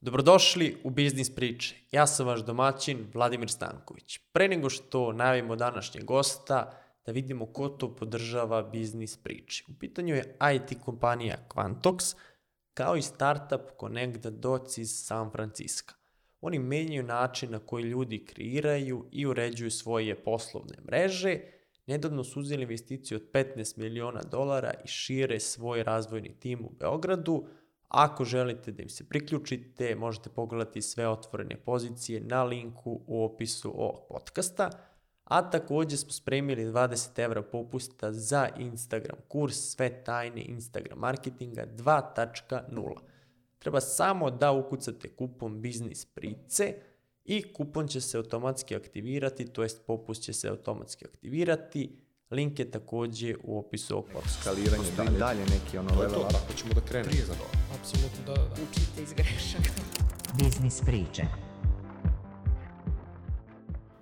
Dobrodošli u Biznis priče. Ja sam vaš domaćin Vladimir Stanković. Pre nego što najavimo današnjeg gosta, da vidimo ko to podržava biznis priče. U pitanju je IT kompanija Quantox, kao i startup Connect the Dots iz San Francisco. Oni menjaju način na koji ljudi kreiraju i uređuju svoje poslovne mreže. Nedavno su uzeli investiciju od 15 miliona dolara i šire svoj razvojni tim u Beogradu, Ako želite da im se priključite, možete pogledati sve otvorene pozicije na linku u opisu ovog podcasta, a takođe smo spremili 20 evra popusta za Instagram kurs Sve tajne Instagram marketinga 2.0. Treba samo da ukucate kupon Biznis Price i kupon će se automatski aktivirati, to jest popust će se automatski aktivirati Link je takođe u opisu ovog podcasta. Skaliranje dalje. dalje neki ono level up. Ako ćemo da krenemo. Prije za to. Apsolutno, da, da, da. Učite iz grešaka. Biznis priče.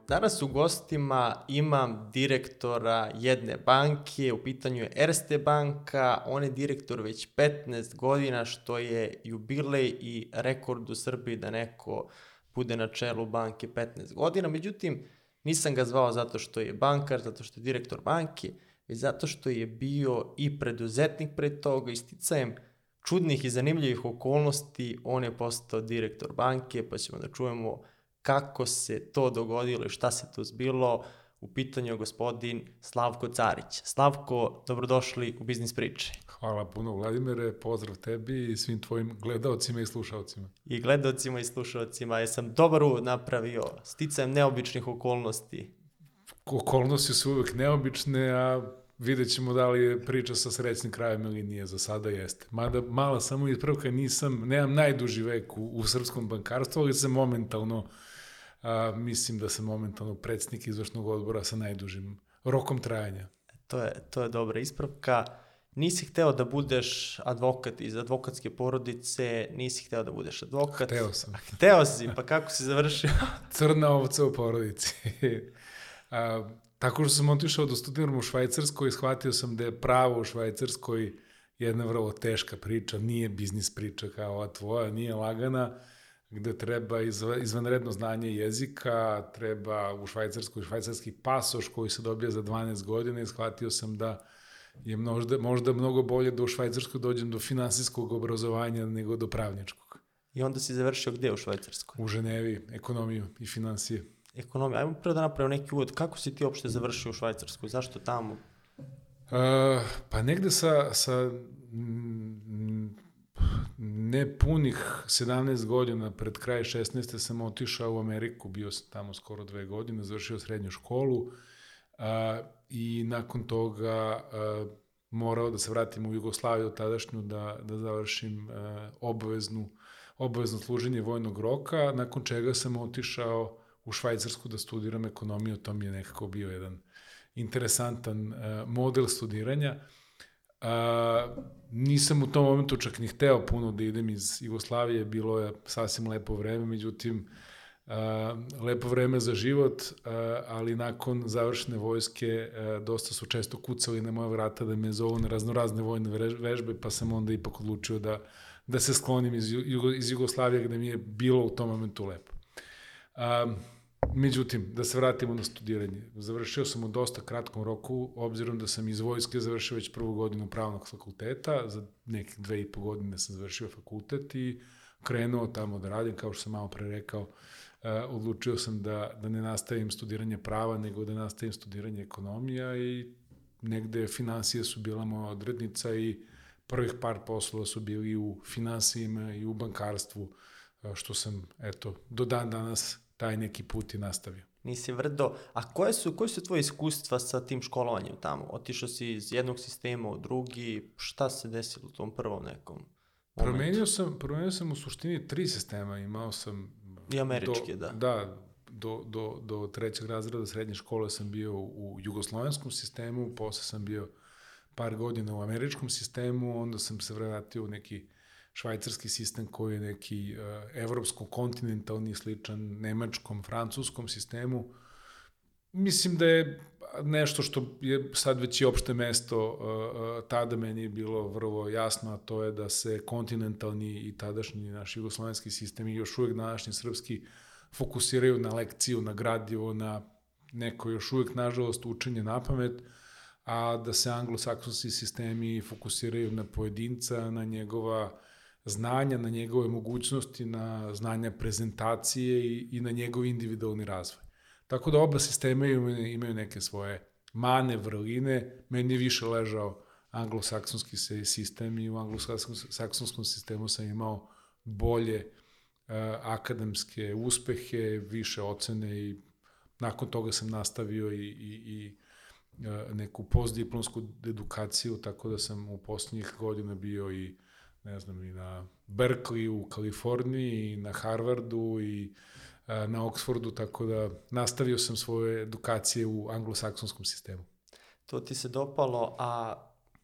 Danas u gostima imam direktora jedne banke, u pitanju je Erste banka, on je direktor već 15 godina, što je jubilej i rekord u Srbiji da neko bude na čelu banke 15 godina. Međutim, Nisam ga zvao zato što je bankar, zato što je direktor banke, već zato što je bio i preduzetnik pre toga, isticajem čudnih i zanimljivih okolnosti, on je postao direktor banke, pa ćemo da čujemo kako se to dogodilo i šta se to zbilo. U pitanju je gospodin Slavko Carić. Slavko, dobrodošli u Biznis priče. Hvala puno Vladimire, pozdrav tebi i svim tvojim gledaocima i slušalcima. I gledaocima i slušalcima, jesam dobar uvod napravio, sticajem neobičnih okolnosti. Okolnosti su uvek neobične, a vidjet ćemo da li je priča sa srećnim krajem ili nije, za sada jeste. Mada mala samo ispravka, nisam, nemam najduži vek u, u srpskom bankarstvu, ali se momentalno, a, mislim da sam momentalno predsjednik izvršnog odbora sa najdužim rokom trajanja. To je, to je dobra ispravka nisi hteo da budeš advokat iz advokatske porodice, nisi hteo da budeš advokat. Hteo sam. Hteo si, pa kako si završio? Crna ovca u porodici. A, tako što sam otišao da studiram u Švajcarskoj, shvatio sam da je pravo u Švajcarskoj jedna vrlo teška priča, nije biznis priča kao ova tvoja, nije lagana, gde treba izvanredno znanje jezika, treba u Švajcarskoj švajcarski pasoš koji se dobija za 12 godina i shvatio sam da je možda, možda mnogo bolje da u Švajcarskoj dođem do finansijskog obrazovanja nego do pravničkog. I onda si završio gde u Švajcarskoj? U Ženevi, ekonomiju i financije. Ekonomija. Ajmo prvo da napravimo neki uvod. Kako si ti uopšte završio u Švajcarskoj? Zašto tamo? Uh, pa negde sa, sa ne punih 17 godina, pred kraj 16. sam otišao u Ameriku, bio sam tamo skoro dve godine, završio srednju školu, a, i nakon toga a, morao da se vratim u Jugoslaviju tadašnju da, da završim a, obaveznu, obavezno služenje vojnog roka, nakon čega sam otišao u Švajcarsku da studiram ekonomiju, to mi je nekako bio jedan interesantan a, model studiranja. A, nisam u tom momentu čak ni hteo puno da idem iz Jugoslavije, bilo je sasvim lepo vreme, međutim, lepo vreme za život, ali nakon završene vojske dosta su često kucali na moje vrata da me zovu na raznorazne vojne vežbe, pa sam onda ipak odlučio da, da se sklonim iz, iz Jugoslavije gde mi je bilo u tom momentu lepo. Međutim, da se vratimo na studiranje. Završio sam u dosta kratkom roku, obzirom da sam iz vojske završio već prvu godinu pravnog fakulteta, za nekih dve i po godine sam završio fakultet i krenuo tamo da radim, kao što sam malo pre rekao, odlučio sam da, da ne nastavim studiranje prava, nego da nastavim studiranje ekonomija i negde financije su bila moja odrednica i prvih par poslova su bili u finansijima i u bankarstvu, što sam, eto, do dan danas taj neki put i nastavio. Nisi vrdo. A koje su, koje su tvoje iskustva sa tim školovanjem tamo? Otišao si iz jednog sistema u drugi, šta se desilo u tom prvom nekom momentu? Promenio sam, promenio sam u suštini tri sistema. Imao sam I američki, do, da. Da, do, do, do trećeg razreda srednje škole sam bio u jugoslovenskom sistemu, posle sam bio par godina u američkom sistemu, onda sam se vratio u neki švajcarski sistem koji je neki uh, evropsko-kontinentalni, sličan nemačkom, francuskom sistemu. mislim da je nešto što je sad već i opšte mesto, uh, uh, tada meni je bilo vrlo jasno, a to je da se kontinentalni i tadašnji naš jugoslovenski sistem i još uvek današnji srpski fokusiraju na lekciju, na gradivo, na neko još uvek, nažalost, učenje na pamet, a da se anglosaksonski sistemi fokusiraju na pojedinca, na njegova znanja, na njegove mogućnosti, na znanja prezentacije i, i na njegov individualni razvoj. Tako da oba sistema imaju, neke svoje mane, vrline. Meni je više ležao anglosaksonski sistem i u anglosaksonskom sistemu sam imao bolje uh, akademske uspehe, više ocene i nakon toga sam nastavio i, i, i uh, neku postdiplomsku edukaciju, tako da sam u poslednjih godina bio i ne znam, i na Berkeley u Kaliforniji, i na Harvardu, i na Oxfordu, tako da nastavio sam svoje edukacije u anglosaksonskom sistemu. To ti se dopalo, a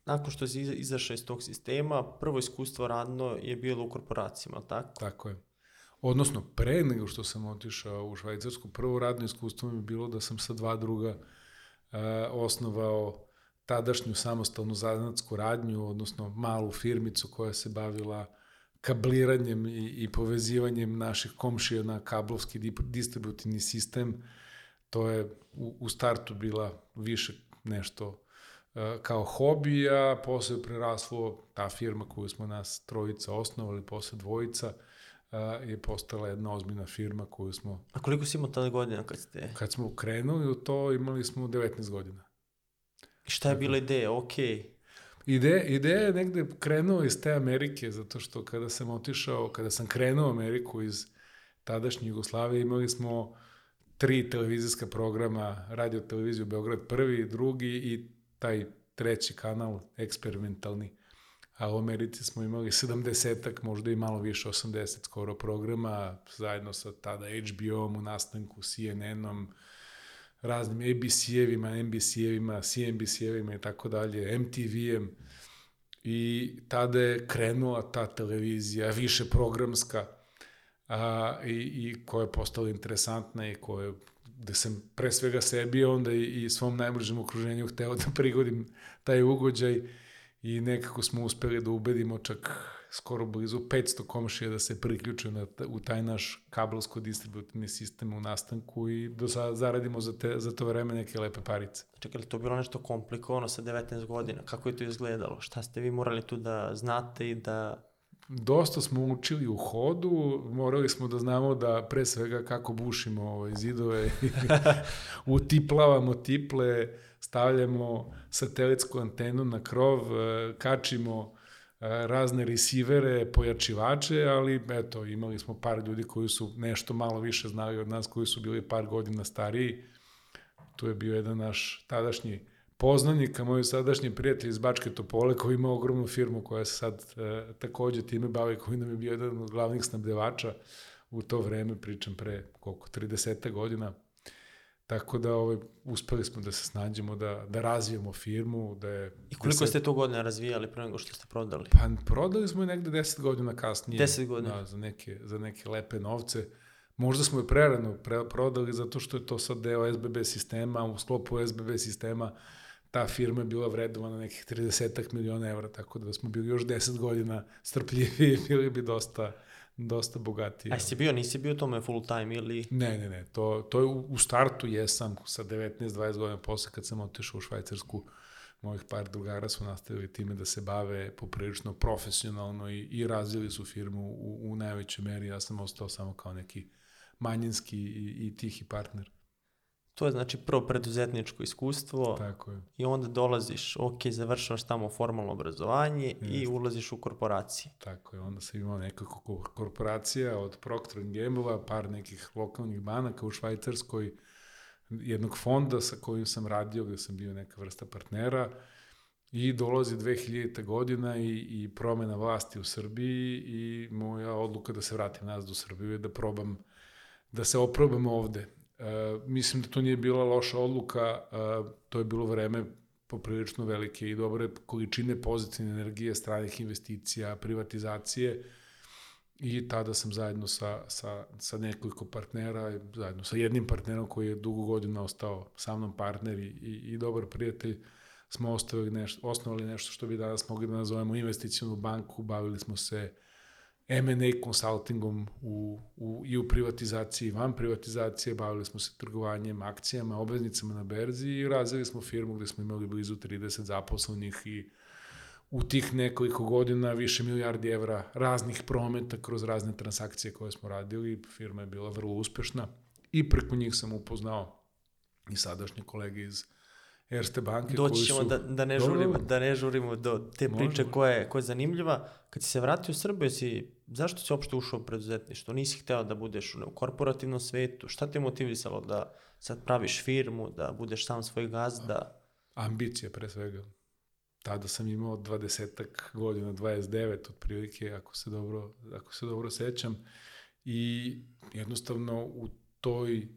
nakon što si izašao iz tog sistema, prvo iskustvo radno je bilo u korporacijama, tako? Tako je. Odnosno, pre nego što sam otišao u Švajcarsku, prvo radno iskustvo mi je bilo da sam sa dva druga uh, osnovao tadašnju samostalnu zanatsku radnju, odnosno malu firmicu koja se bavila kabliranjem i, i povezivanjem naših komšija na kablovski distributivni sistem. To je u, u startu bila više nešto uh, kao hobi, a posle je preraslo ta firma koju smo nas trojica osnovali, posle dvojica, uh, je postala jedna ozbiljna firma koju smo... A koliko si imao tada godina kad ste... Kad smo krenuli u to, imali smo 19 godina. Šta je bila ideja? Okej. Okay. Ide, ideja je negde krenuo iz te Amerike, zato što kada sam otišao, kada sam krenuo Ameriku iz tadašnje Jugoslavije, imali smo tri televizijska programa, radio televiziju Beograd prvi, drugi i taj treći kanal, eksperimentalni. A u Americi smo imali 70-ak, možda i malo više, 80 skoro programa, zajedno sa tada HBO-om u nastanku, CNN-om, raznim ABC-evima, NBC-evima, CNBC-evima i tako dalje, MTV-em. I tada je krenula ta televizija, više programska, a, i, i koja je postala interesantna i koja gde sam pre svega sebi, onda i, i svom najbližem okruženju hteo da prigodim taj ugođaj i nekako smo uspeli da ubedimo čak skoro blizu 500 komšija da se priključe na, u taj naš kabelsko-distributivni sistem u nastanku i da zaradimo za, te, za to vreme neke lepe parice. Čekaj, li to bilo nešto komplikovano sa 19 godina? Kako je to izgledalo? Šta ste vi morali tu da znate i da dosta smo učili u hodu, morali smo da znamo da pre svega kako bušimo ovaj, zidove, utiplavamo tiple, stavljamo satelitsku antenu na krov, eh, kačimo razne resivere, pojačivače, ali eto, imali smo par ljudi koji su nešto malo više znali od nas, koji su bili par godina stariji. Tu je bio jedan naš tadašnji poznanik, a moj sadašnji prijatelj iz Bačke Topole, koji ima ogromnu firmu koja se sad e, takođe time bavi, koji nam je bio jedan od glavnih snabdevača u to vreme, pričam pre koliko, 30 godina. Tako da ovaj, uspeli smo da se snađemo, da, da razvijemo firmu. Da je, I koliko da ste to godine razvijali pre nego što ste prodali? Pa prodali smo je negde 10 godina kasnije. 10 godina? Da, za neke, za neke lepe novce. Možda smo je prerano pre, prodali zato što je to sad deo SBB sistema, u sklopu SBB sistema ta firma je bila vredovana nekih 30 miliona evra, tako da smo bili još 10 godina strpljivi, bili bi dosta dosta bogatiji. A si bio, nisi bio tome full time ili? Ne, ne, ne, to, to je u, u startu jesam sa 19-20 godina posle kad sam otišao u Švajcarsku, mojih par drugara su nastavili time da se bave poprilično profesionalno i, i razvili su firmu u, u najvećoj meri, ja sam ostao samo kao neki manjinski i, i tihi partner. To je znači prvo preduzetničko iskustvo Tako je. i onda dolaziš, ok, završavaš tamo formalno obrazovanje Jeste. i ulaziš u korporacije. Tako je, onda sam imao nekako korporacija od Procter Gamble-a, par nekih lokalnih banaka u Švajcarskoj, jednog fonda sa kojim sam radio, gde sam bio neka vrsta partnera i dolazi 2000. godina i, i promena vlasti u Srbiji i moja odluka da se vratim nazad u Srbiju je da probam da se oprobam ovde E, mislim da to nije bila loša odluka, uh, to je bilo vreme poprilično velike i dobre količine pozitivne energije, stranih investicija, privatizacije i tada sam zajedno sa, sa, sa nekoliko partnera, zajedno sa jednim partnerom koji je dugo godina ostao sa mnom partner i, i, i dobar prijatelj, smo ostavili nešto, osnovali nešto što bi danas mogli da nazovemo investicijonu banku, bavili smo se M&A consultingom u, u, i u privatizaciji i van privatizacije, bavili smo se trgovanjem akcijama, obveznicama na berzi i razvili smo firmu gde smo imali blizu 30 zaposlenih i u tih nekoliko godina više milijardi evra raznih prometa kroz razne transakcije koje smo radili. Firma je bila vrlo uspešna i preko njih sam upoznao i sadašnje kolege iz Erste banke Doći ćemo su... da, da, ne žurimo, da ne žurimo do te Može, priče koja je, koja je zanimljiva. Kad si se vratio u Srbiju, si, zašto si uopšte ušao u preduzetništvo? Nisi hteo da budeš u korporativnom svetu? Šta te motivisalo da sad praviš firmu, da budeš sam svoj gazda? Ambicija pre svega. Tada sam imao 20 godina, 29 otprilike, ako se dobro, ako se dobro sećam. I jednostavno u toj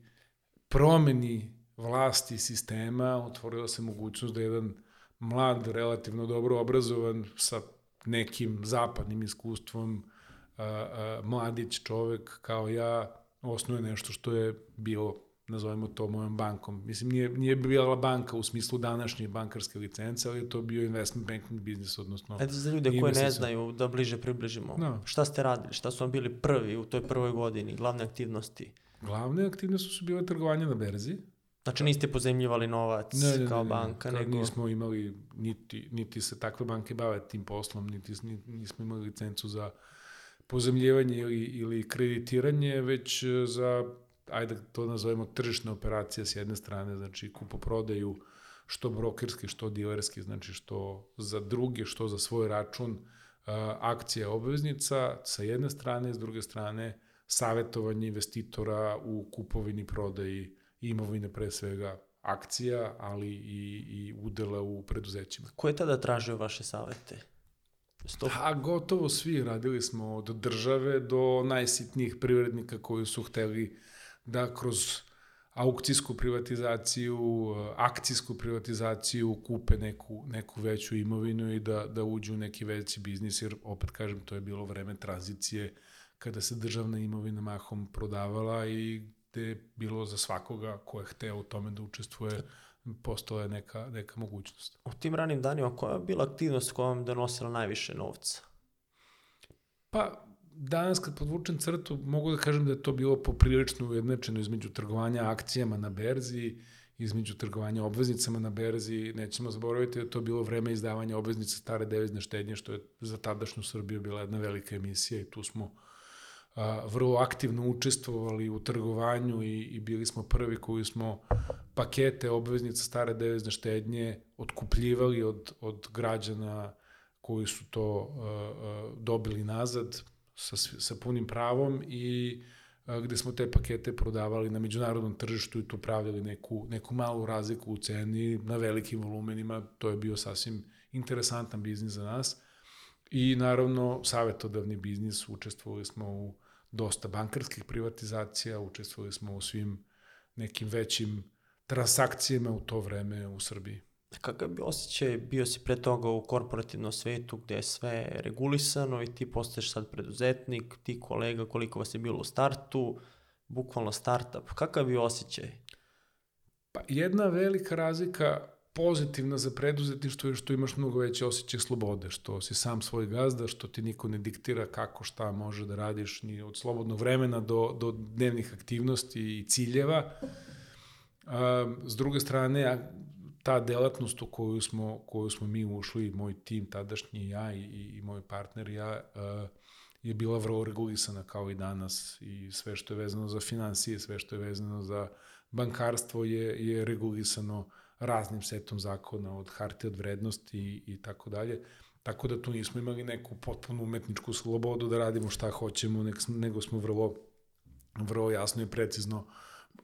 promeni vlasti sistema otvorila se mogućnost da jedan mlad, relativno dobro obrazovan sa nekim zapadnim iskustvom a, a, mladić čovek kao ja osnuje nešto što je bilo nazovemo to mojom bankom. Mislim, nije, nije bila banka u smislu današnje bankarske licence, ali je to bio investment banking biznis, odnosno... Ajde za ljude koji ne znaju da bliže približimo. Da. Šta ste radili? Šta su vam bili prvi u toj prvoj godini, glavne aktivnosti? Glavne aktivnosti su bile trgovanje na berzi. Znači niste pozemljivali novac kao banka, Kad nego... nismo imali, niti, niti se takve banke bave tim poslom, niti, nismo imali licencu za pozemljivanje ili, ili kreditiranje, već e, za, ajde to nazovemo, tržišne operacije s jedne strane, znači kupoprodaju što brokerski, što dilerski, znači što za druge, što za svoj račun, a, akcija obveznica sa jedne strane, s druge strane savetovanje investitora u kupovini, prodaji imovine pre svega akcija, ali i, i udela u preduzećima. Ko je tada tražio vaše savete? Sto... A gotovo svi radili smo od države do najsitnijih privrednika koji su hteli da kroz aukcijsku privatizaciju, akcijsku privatizaciju kupe neku, neku veću imovinu i da, da uđu u neki veći biznis, jer opet kažem, to je bilo vreme tranzicije kada se državna imovina mahom prodavala i gde je bilo za svakoga ko je hteo u tome da učestvuje, postala je neka, neka mogućnost. U tim ranim danima koja je bila aktivnost koja vam donosila najviše novca? Pa, danas kad podvučem crtu, mogu da kažem da je to bilo poprilično ujednačeno između trgovanja akcijama na berzi, između trgovanja obveznicama na berzi. Nećemo zaboraviti da to bilo vreme izdavanja obveznica stare devizne štednje, što je za tadašnju Srbiju bila jedna velika emisija i tu smo vrlo aktivno učestvovali u trgovanju i, i bili smo prvi koji smo pakete obveznica stare devizne štednje otkupljivali od, od građana koji su to uh, uh, dobili nazad sa, sa punim pravom i uh, gde smo te pakete prodavali na međunarodnom tržištu i tu pravljali neku, neku malu razliku u ceni na velikim volumenima. To je bio sasvim interesantan biznis za nas. I naravno, savetodavni biznis, učestvovali smo u dosta bankarskih privatizacija, učestvovali smo u svim nekim većim transakcijama u to vreme u Srbiji. Kakav bi osjećaj, bio si pre toga u korporativnom svetu gde je sve regulisano i ti postaješ sad preduzetnik, ti kolega, koliko vas je bilo u startu, bukvalno startup. Kakav bi osjećaj? Pa jedna velika razlika pozitivna za preduzetništvo je što imaš mnogo veće osjećaj slobode, što si sam svoj gazda, što ti niko ne diktira kako šta može da radiš ni od slobodnog vremena do, do dnevnih aktivnosti i ciljeva. A, s druge strane, a, ta delatnost u koju smo, koju smo mi ušli, moj tim tadašnji ja i, i, i moj partner ja, a, je bila vrlo regulisana kao i danas i sve što je vezano za financije, sve što je vezano za bankarstvo je, je regulisano raznim setom zakona od hartije od vrednosti i, tako dalje. Tako da tu nismo imali neku potpunu umetničku slobodu da radimo šta hoćemo, nego smo vrlo, vrlo jasno i precizno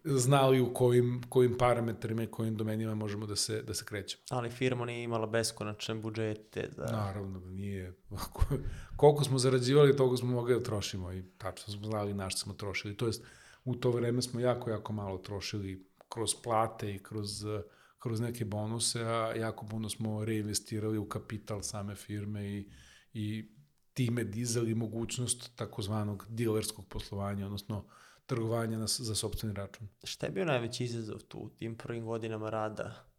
znali u kojim, kojim parametrima i kojim domenima možemo da se, da se krećemo. Ali firma nije imala beskonačne budžete. Da... Naravno da nije. Koliko smo zarađivali, toliko smo mogli da trošimo i tačno smo znali na što smo trošili. To jest, u to vreme smo jako, jako malo trošili kroz plate i kroz, kroz neke bonuse, a jako puno smo reinvestirali u kapital same firme i, i time dizali mogućnost takozvanog dilerskog poslovanja, odnosno trgovanja na, za sobstveni račun. Šta je bio najveći izazov tu u tim prvim godinama rada?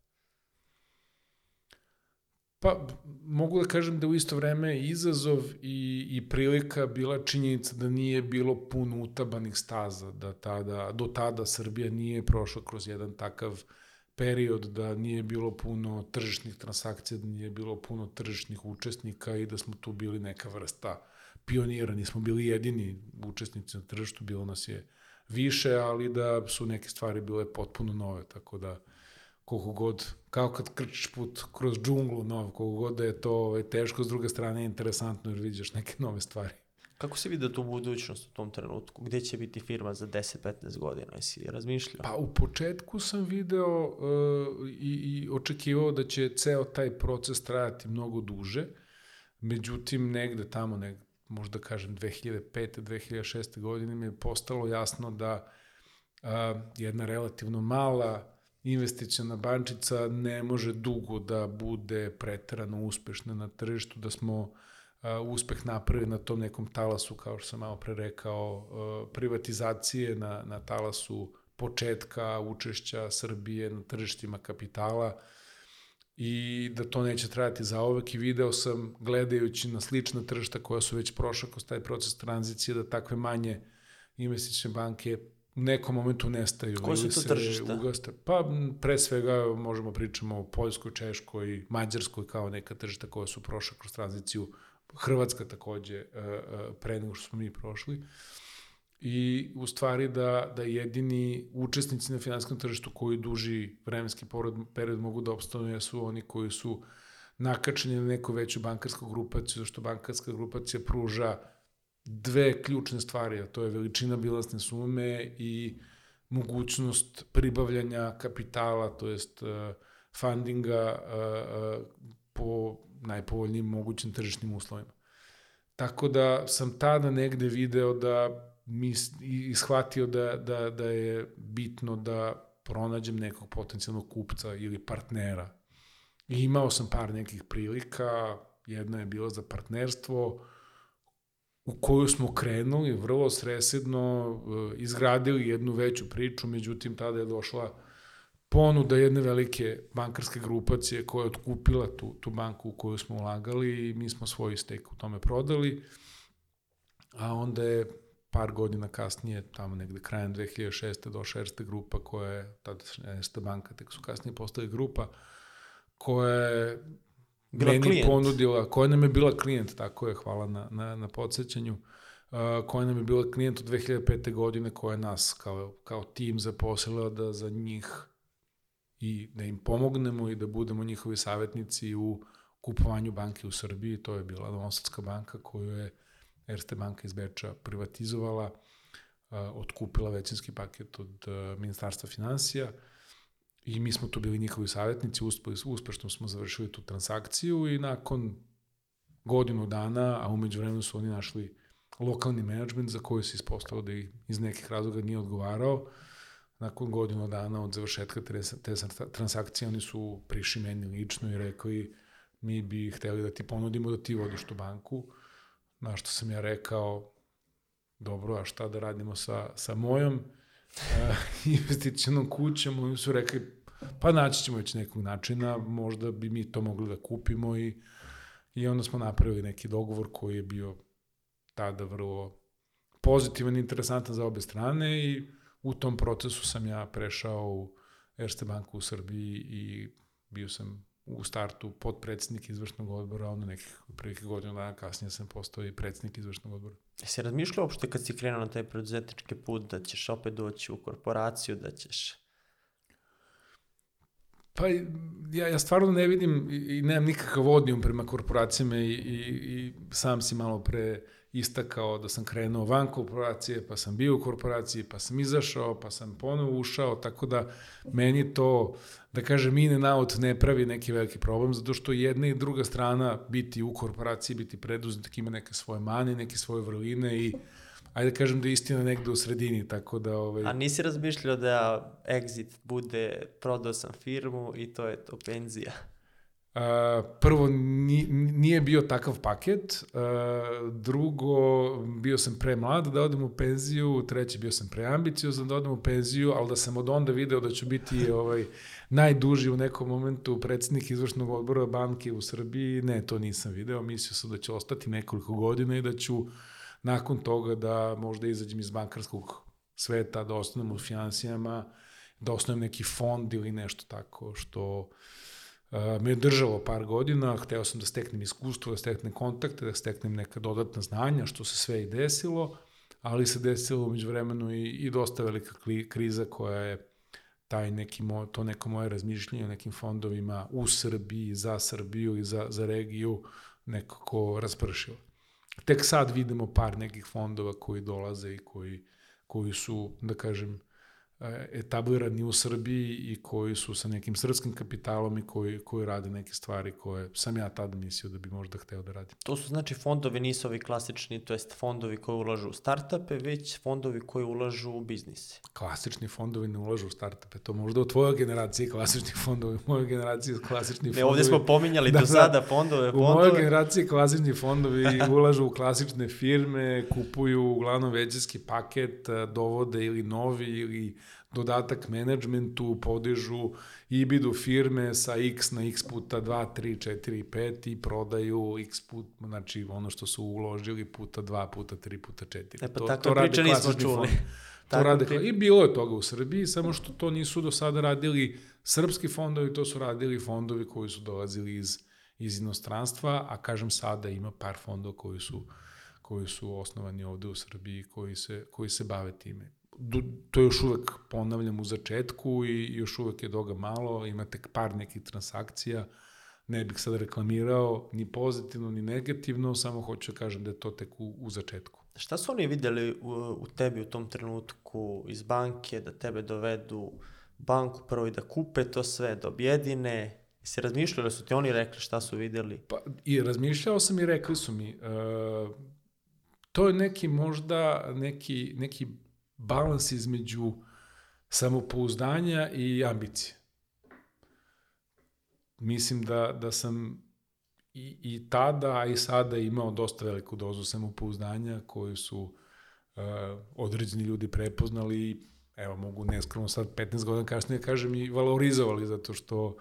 Pa, mogu da kažem da u isto vreme izazov i, i prilika bila činjenica da nije bilo puno utabanih staza, da tada, do tada Srbija nije prošla kroz jedan takav period, da nije bilo puno tržišnih transakcija, da nije bilo puno tržišnih učesnika i da smo tu bili neka vrsta pionira, nismo bili jedini učesnici na tržištu, bilo nas je više, ali da su neke stvari bile potpuno nove, tako da koliko god, kao kad krčiš put kroz džunglu nov, koliko god da je to ovaj, teško, s druge strane je interesantno jer vidiš neke nove stvari. Kako se vidi tu budućnost u tom trenutku? Gde će biti firma za 10-15 godina? Jesi razmišljao? Pa u početku sam video uh, i, i očekivao da će ceo taj proces trajati mnogo duže, međutim negde tamo, negde, možda kažem 2005. 2006. godine mi je postalo jasno da uh, jedna relativno mala investicijona bančica ne može dugo da bude preterano uspešna na tržištu, da smo uspeh napravili na tom nekom talasu, kao što sam malo pre rekao, uh, privatizacije na, na talasu početka učešća Srbije na tržištima kapitala i da to neće trajati za uvek i video sam gledajući na slična tržišta koja su već prošla kroz taj proces tranzicije da takve manje investične banke u nekom momentu nestaju. Koje su to tržišta? Ugaste. Pa pre svega možemo pričamo o Poljskoj, Češkoj, Mađarskoj kao neka tržišta koja su prošla kroz tranziciju. Hrvatska takođe e, e, pre nego što smo mi prošli. I u stvari da, da jedini učesnici na finanskom tržištu koji duži vremenski period, mogu da obstanu su oni koji su nakačeni na neku veću bankarsku grupaciju, zašto bankarska grupacija pruža dve ključne stvari, a to je veličina bilansne sume i mogućnost pribavljanja kapitala, to jest uh, fundinga po najpovoljnijim mogućim tržišnim uslovima. Tako da sam tada negde video da mi ishvatio da, da, da je bitno da pronađem nekog potencijalnog kupca ili partnera. I imao sam par nekih prilika, jedna je bila za partnerstvo, u koju smo krenuli vrlo sresedno, e, izgradili jednu veću priču, međutim tada je došla ponuda jedne velike bankarske grupacije koja je otkupila tu, tu banku u koju smo ulagali i mi smo svoj stek u tome prodali, a onda je par godina kasnije, tamo negde krajem 2006. došla Erste grupa koja je, tada Erste banka, tek su kasnije postali grupa, koja je bila meni klijent. ponudila, koja nam je bila klijent, tako je, hvala na, na, na podsjećanju, uh, koja nam je bila klijent od 2005. godine, koja je nas kao, kao tim zaposlila da za njih i da im pomognemo i da budemo njihovi savjetnici u kupovanju banke u Srbiji. To je bila Novosadska banka koju je Erste banka iz Beča privatizovala, otkupila većinski paket od Ministarstva financija I mi smo tu bili njihovi savjetnici, uspešno smo završili tu transakciju i nakon godinu dana, a umeđu vremenu su oni našli lokalni menadžment za koji se ispostavilo da iz nekih razloga nije odgovarao. Nakon godinu dana od završetka te, transakcije oni su prišli meni lično i rekli mi bi hteli da ti ponudimo da ti vodiš tu banku. Na što sam ja rekao, dobro, a šta da radimo sa, sa mojom? uh, investicijnom kućom, oni su rekli, pa naći ćemo već nekog načina, možda bi mi to mogli da kupimo i, i onda smo napravili neki dogovor koji je bio tada vrlo pozitivan i interesantan za obe strane i u tom procesu sam ja prešao u Erste banku u Srbiji i bio sam u startu podpredsednik izvršnog odbora, onda nekih prilike godina dana kasnije sam postao i predsednik izvršnog odbora. Jesi razmišljao uopšte kad si krenuo na taj preduzetnički put da ćeš opet doći u korporaciju, da ćeš... Pa ja, ja stvarno ne vidim i, i nemam nikakav odnijum prema korporacijama i, i, i sam si malo pre istakao da sam krenuo van korporacije, pa sam bio u korporaciji, pa sam izašao, pa sam ponovo ušao, tako da meni to, da kažem, in and out ne pravi neki veliki problem, zato što jedna i druga strana biti u korporaciji, biti preduzetnik ima neke svoje mane, neke svoje vrline i ajde da kažem da je istina negde u sredini, tako da... Ovaj... A nisi razmišljao da exit bude prodao sam firmu i to je to penzija? Prvo, ni, nije bio takav paket, uh, drugo, bio sam pre mlad da odem u penziju, treći, bio sam preambiciozan da odem u penziju, ali da sam od onda video da ću biti ovaj, najduži u nekom momentu predsednik izvršnog odbora banke u Srbiji, ne, to nisam video, mislio sam da ću ostati nekoliko godina i da ću nakon toga da možda izađem iz bankarskog sveta, da ostanem u financijama, da osnovim neki fond ili nešto tako što me je držalo par godina, hteo sam da steknem iskustvo, da steknem kontakte, da steknem neka dodatna znanja, što se sve i desilo, ali se desilo umeđu vremenu i, i dosta velika kriza koja je taj neki mo, to neko moje razmišljanje o nekim fondovima u Srbiji, za Srbiju i za, za regiju nekako raspršilo. Tek sad vidimo par nekih fondova koji dolaze i koji, koji su, da kažem, etablirani u Srbiji i koji su sa nekim srpskim kapitalom i koji, koji rade neke stvari koje sam ja tada mislio da bi možda hteo da radim. To su znači fondovi, nisu ovi klasični, to jest fondovi koji ulažu u startupe, već fondovi koji ulažu u biznise. Klasični fondovi ne ulažu u startupe, to možda u tvojoj generaciji klasični fondovi, u mojoj generaciji klasični fondovi. Ne, ovde smo pominjali da, do da. sada fondove, fondove. U mojoj generaciji klasični fondovi ulažu u klasične firme, kupuju uglavnom većinski paket, dovode ili novi ili dodatak menadžmentu, podižu ibidu firme sa x na x puta 2, 3, 4, 5 i prodaju x put, znači ono što su uložili puta 2, puta 3, puta 4. E pa to, takve to priče nismo čuli. To rade, pri... I bilo je toga u Srbiji, samo što to nisu do sada radili srpski fondovi, to su radili fondovi koji su dolazili iz, iz inostranstva, a kažem sada ima par fondova koji su koji su osnovani ovde u Srbiji koji se, koji se bave time to još uvek, ponavljam, u začetku i još uvek je doga malo, ima tek par nekih transakcija, ne bih sad reklamirao ni pozitivno ni negativno, samo hoću da kažem da je to tek u, u začetku. Šta su oni videli u, u tebi u tom trenutku iz banke, da tebe dovedu banku prvo i da kupe to sve, da objedine, Jesi razmišljali, da su ti oni rekli šta su videli? Pa, i razmišljao sam i rekli su mi, uh, to je neki možda, neki, neki balans između samopouzdanja i ambicije. Mislim da, da sam i, i tada, a i sada imao dosta veliku dozu samopouzdanja koju su uh, određeni ljudi prepoznali i evo mogu neskromno sad 15 godina kasnije kažem i valorizovali zato što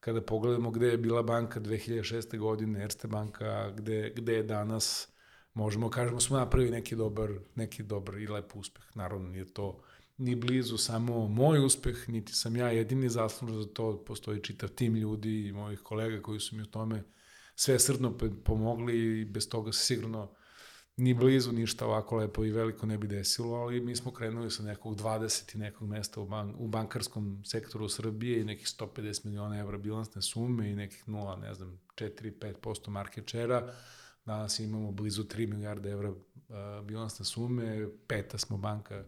kada pogledamo gde je bila banka 2006. godine, Erste banka, gde, gde je danas, možemo kažemo smo napravili neki dobar, neki dobar i lep uspeh. Naravno, nije to ni blizu samo moj uspeh, niti sam ja jedini zaslužan za to, postoji čitav tim ljudi i mojih kolega koji su mi u tome sve srdno pomogli i bez toga se sigurno ni blizu ništa ovako lepo i veliko ne bi desilo, ali mi smo krenuli sa nekog 20 i nekog mesta u, ban u bankarskom sektoru Srbije i nekih 150 miliona evra bilansne sume i nekih 0, ne znam, 4-5% market share-a Danas imamo blizu 3 milijarde evra bilansne sume, peta smo banka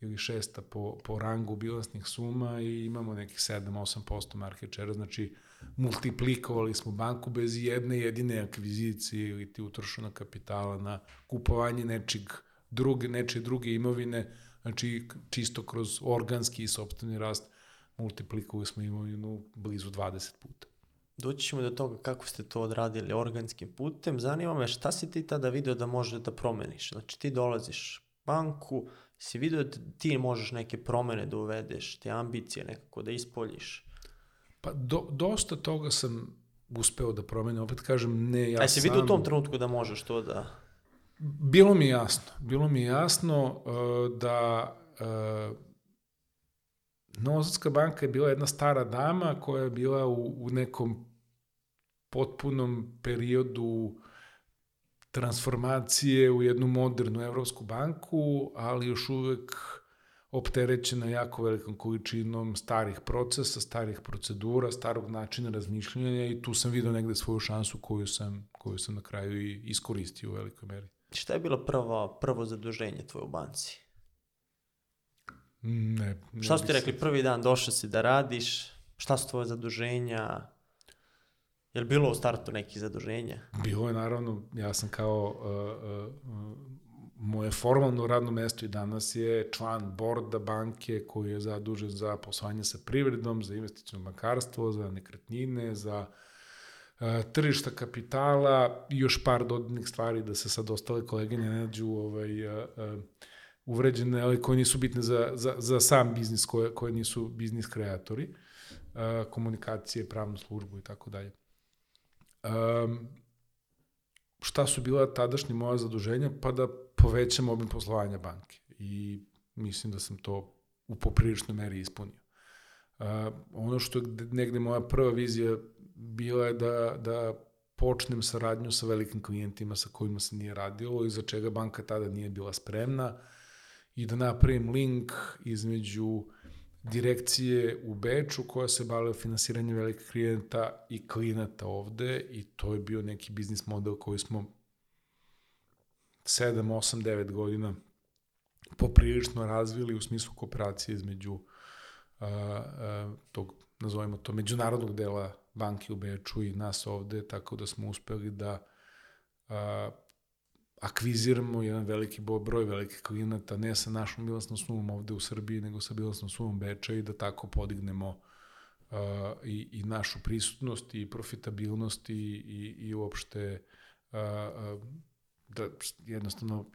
ili šesta po, po rangu bilansnih suma i imamo nekih 7-8% market share, znači multiplikovali smo banku bez jedne jedine akvizicije ili ti utrošena kapitala na kupovanje nečeg druge, neče druge imovine, znači čisto kroz organski i sobstveni rast multiplikovali smo imovinu blizu 20 puta doći ćemo do toga kako ste to odradili organskim putem. Zanima me šta si ti tada video da možeš da promeniš? Znači ti dolaziš banku, si video da ti možeš neke promene da uvedeš, te ambicije nekako da ispoljiš? Pa do, dosta toga sam uspeo da promenim, opet kažem ne ja A si vidio u tom trenutku da možeš to da... Bilo mi jasno, bilo mi jasno uh, da uh, Novosadska banka je bila jedna stara dama koja je bila u, u nekom potpunom periodu transformacije u jednu modernu evropsku banku, ali još uvek opterećena jako velikom količinom starih procesa, starih procedura, starog načina razmišljanja i tu sam vidio negde svoju šansu koju sam, koju sam na kraju i iskoristio u velikoj meri. Šta je bilo prvo, prvo zaduženje tvoje u banci? Ne, ne Šta su ti rekli, prvi dan došao si da radiš, šta su tvoje zaduženja, Je li bilo u startu nekih zaduženja? Bilo je naravno, ja sam kao uh, uh, moje formalno radno mesto i danas je član borda banke koji je zadužen za poslovanje sa privredom, za investicijno bankarstvo, za nekretnine, za tržišta kapitala i još par dodatnih stvari da se sad ostale kolege ne nađu ovaj, a, a, uvređene, ali koje nisu bitne za, za, za sam biznis, koje, koje nisu biznis kreatori, a, komunikacije, pravnu službu i tako dalje. Um, šta su bila tadašnje moja zaduženja? Pa da povećam obim poslovanja banke. I mislim da sam to u popriličnoj meri ispunio. Uh, ono što je negde moja prva vizija bila je da, da počnem saradnju sa velikim klijentima sa kojima se nije radilo i za čega banka tada nije bila spremna i da napravim link između direkcije u Beču koja se bavila finansiranjem velikih klijenta i klijenata ovde i to je bio neki biznis model koji smo 7, 8, 9 godina poprilično razvili u smislu kooperacije između uh, uh, tog, nazovimo to, međunarodnog dela banke u Beču i nas ovde, tako da smo uspeli da uh, akviziramo jedan veliki broj velikih klijenata, ne sa našom bilansnom sumom ovde u Srbiji, nego sa bilansnom sumom Beča i da tako podignemo uh, i, i našu prisutnost i profitabilnost i, i, i uopšte uh, da jednostavno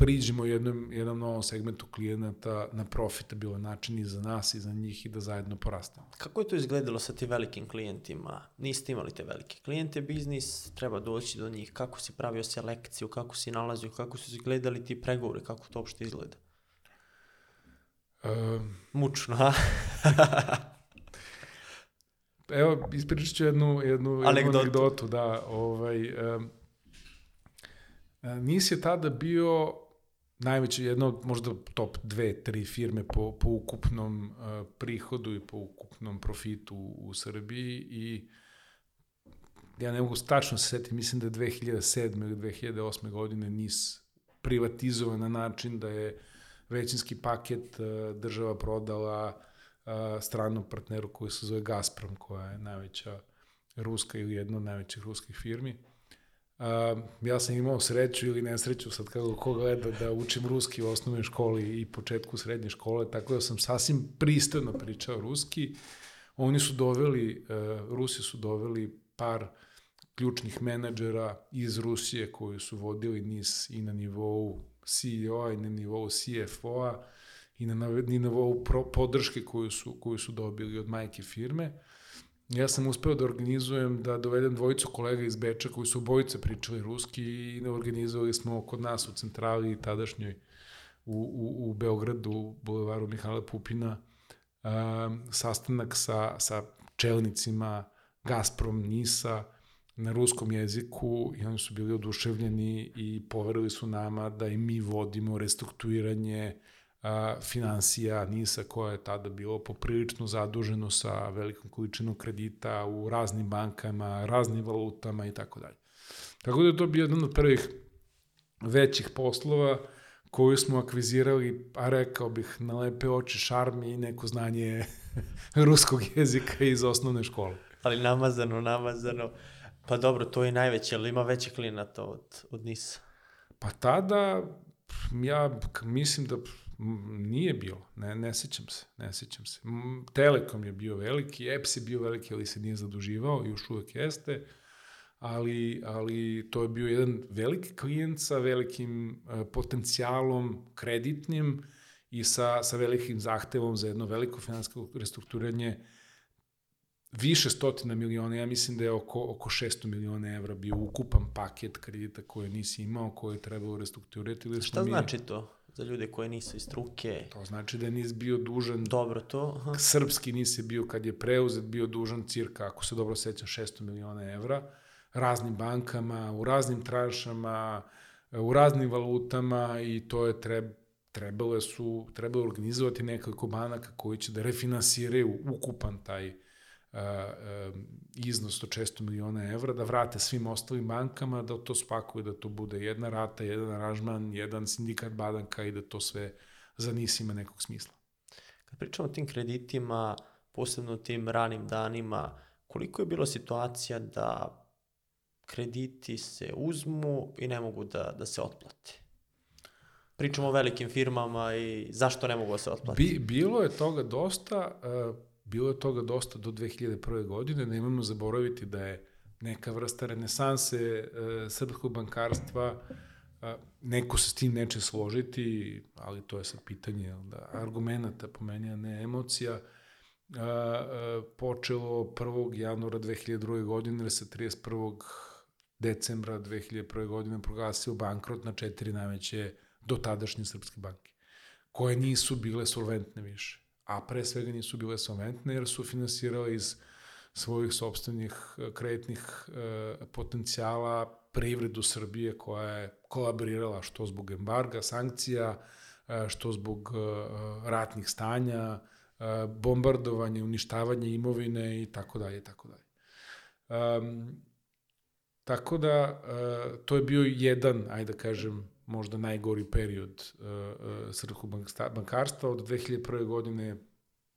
priđemo jednom, jednom novom segmentu klijenata na profitabilan način i za nas i za njih i da zajedno porastamo. Kako je to izgledalo sa ti velikim klijentima? Niste imali te velike klijente, biznis, treba doći do njih. Kako si pravio selekciju, kako si nalazio, kako su izgledali ti pregovori, kako to uopšte izgleda? Um, Mučno, ha? evo, ispričat ću jednu, jednu, jednu Anegdotu. anegdotu. Da, ovaj, um, NIS je tada bio najveće, jedno možda top dve, tri firme po, po ukupnom uh, prihodu i po ukupnom profitu u Srbiji i ja ne mogu tačno se setiti, mislim da je 2007. ili 2008. godine NIS privatizovan na način da je većinski paket uh, država prodala uh, stranom partneru koji se zove Gazprom, koja je najveća ruska ili jedna od najvećih ruskih firmi. Uh, ja sam imao sreću ili nesreću, sad kako ko gleda, da učim ruski u osnovnoj školi i početku srednje škole, tako da sam sasvim pristojno pričao ruski. Oni su doveli, uh, Rusi su doveli par ključnih menadžera iz Rusije koji su vodili NIS i na nivou CEO-a i na nivou CFO-a i na, nivou podrške koju su, koju su dobili od majke firme. Ja sam uspeo da organizujem, da dovedem dvojicu kolega iz Beča koji su obojice pričali ruski i organizovali smo kod nas u centrali tadašnjoj u, u, u Beogradu, u bulevaru Mihala Pupina, um, sastanak sa, sa čelnicima Gazprom, Nisa, na ruskom jeziku i oni su bili oduševljeni i poverili su nama da i mi vodimo restrukturiranje a, financija NISA koja je tada bilo poprilično zaduženo sa velikom količinom kredita u raznim bankama, raznim valutama i tako dalje. Tako da je to bio jedan od prvih većih poslova koju smo akvizirali, a rekao bih, na lepe oči šarmi i neko znanje ruskog jezika iz osnovne škole. Ali namazano, namazano. Pa dobro, to je najveće, ali ima veće klinata od, od NIS. Pa tada, ja mislim da nije bilo, ne, ne sećam se, ne sećam se. Telekom je bio veliki, EPS je bio veliki, ali se nije zaduživao, još uvek jeste, ali, ali to je bio jedan veliki klijent sa velikim uh, potencijalom kreditnim i sa, sa velikim zahtevom za jedno veliko finansko restrukturiranje više stotina miliona, ja mislim da je oko, oko 600 miliona evra bio ukupan paket kredita koje nisi imao, koje je trebalo restrukturirati. Šta mi... znači to? Za ljude koje nisu iz struke. To znači da nis bio dužan... Dobro to. Aha. Srpski nisi bio, kad je preuzet, bio dužan cirka, ako se dobro sećam, 600 miliona evra, raznim bankama, u raznim tranšama, u raznim valutama i to je treb, trebalo su, trebalo organizovati nekoliko banaka koji će da refinansiraju ukupan taj iznos od 600 miliona evra, da vrate svim ostalim bankama, da to spakuju, da to bude jedna rata, jedan aranžman, jedan sindikat badanka i da to sve za NIS ima nekog smisla. Kad pričamo o tim kreditima, posebno tim ranim danima, koliko je bilo situacija da krediti se uzmu i ne mogu da, da se otplate? Pričamo o velikim firmama i zašto ne mogu da se otplati? Bi, bilo je toga dosta, uh, Bilo je toga dosta do 2001. godine, nemojmo zaboraviti da je neka vrsta renesanse e, srpskog bankarstva, a, neko se s tim neće složiti, ali to je sad pitanje da, argumenta po meni, a ne emocija, a, a, počelo 1. januara 2002. godine, jer se 31. decembra 2001. godine proglasio bankrot na četiri najveće dotadašnje srpske banke, koje nisu bile solventne više, a pre svega nisu bile solventne jer su finansirale iz svojih sobstvenih e, kreditnih e, potencijala privredu Srbije koja je kolaborirala što zbog embarga, sankcija, e, što zbog ratnih stanja, bombardovanje, uništavanje imovine i tako dalje i tako dalje. Um, tako da, to je bio jedan, ajde da kažem, možda najgori period uh, uh, srpskog bankarstva. Od 2001. godine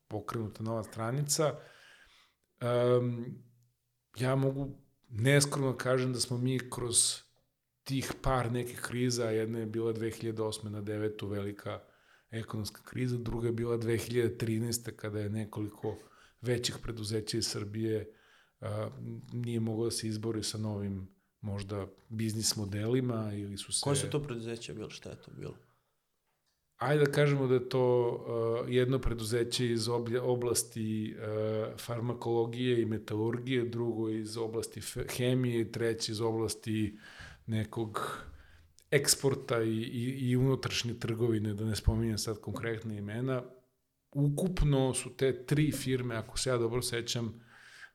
pokrenuta nova stranica. Um, ja mogu neskromno kažem da smo mi kroz tih par nekih kriza, jedna je bila 2008. na 9. velika ekonomska kriza, druga je bila 2013. kada je nekoliko većih preduzeća iz Srbije uh, nije moglo da se izbori sa novim možda biznis modelima ili su se... Koje su to preduzeće bilo? Šta je to bilo? Ajde da kažemo da je to uh, jedno preduzeće iz oblja, oblasti uh, farmakologije i metalurgije, drugo iz oblasti hemije, treće iz oblasti nekog eksporta i, i, i unutrašnje trgovine, da ne spominjem sad konkretne imena. Ukupno su te tri firme, ako se ja dobro sećam,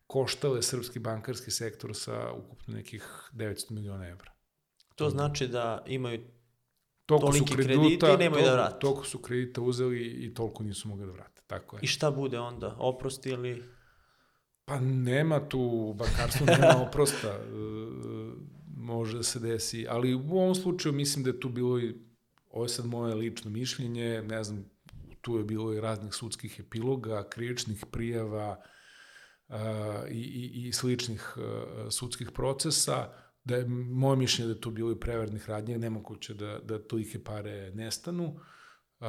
koštale srpski bankarski sektor sa ukupno nekih 900 miliona evra. To znači da imaju toliko su kredita, i nemaju da vrate. Toliko su kredita uzeli i toliko nisu mogli da vrate. Tako je. I šta bude onda? Oprost ili... Pa nema tu, u bankarstvu nema oprosta. E, može da se desi. Ali u ovom slučaju mislim da je tu bilo i, ovo je sad moje lično mišljenje, ne znam, tu je bilo i raznih sudskih epiloga, krivičnih prijava, i, i, i sličnih sudskih procesa, da je moje mišljenje da je tu bilo i prevernih radnje, nemoguće da, da tolike pare nestanu. Uh,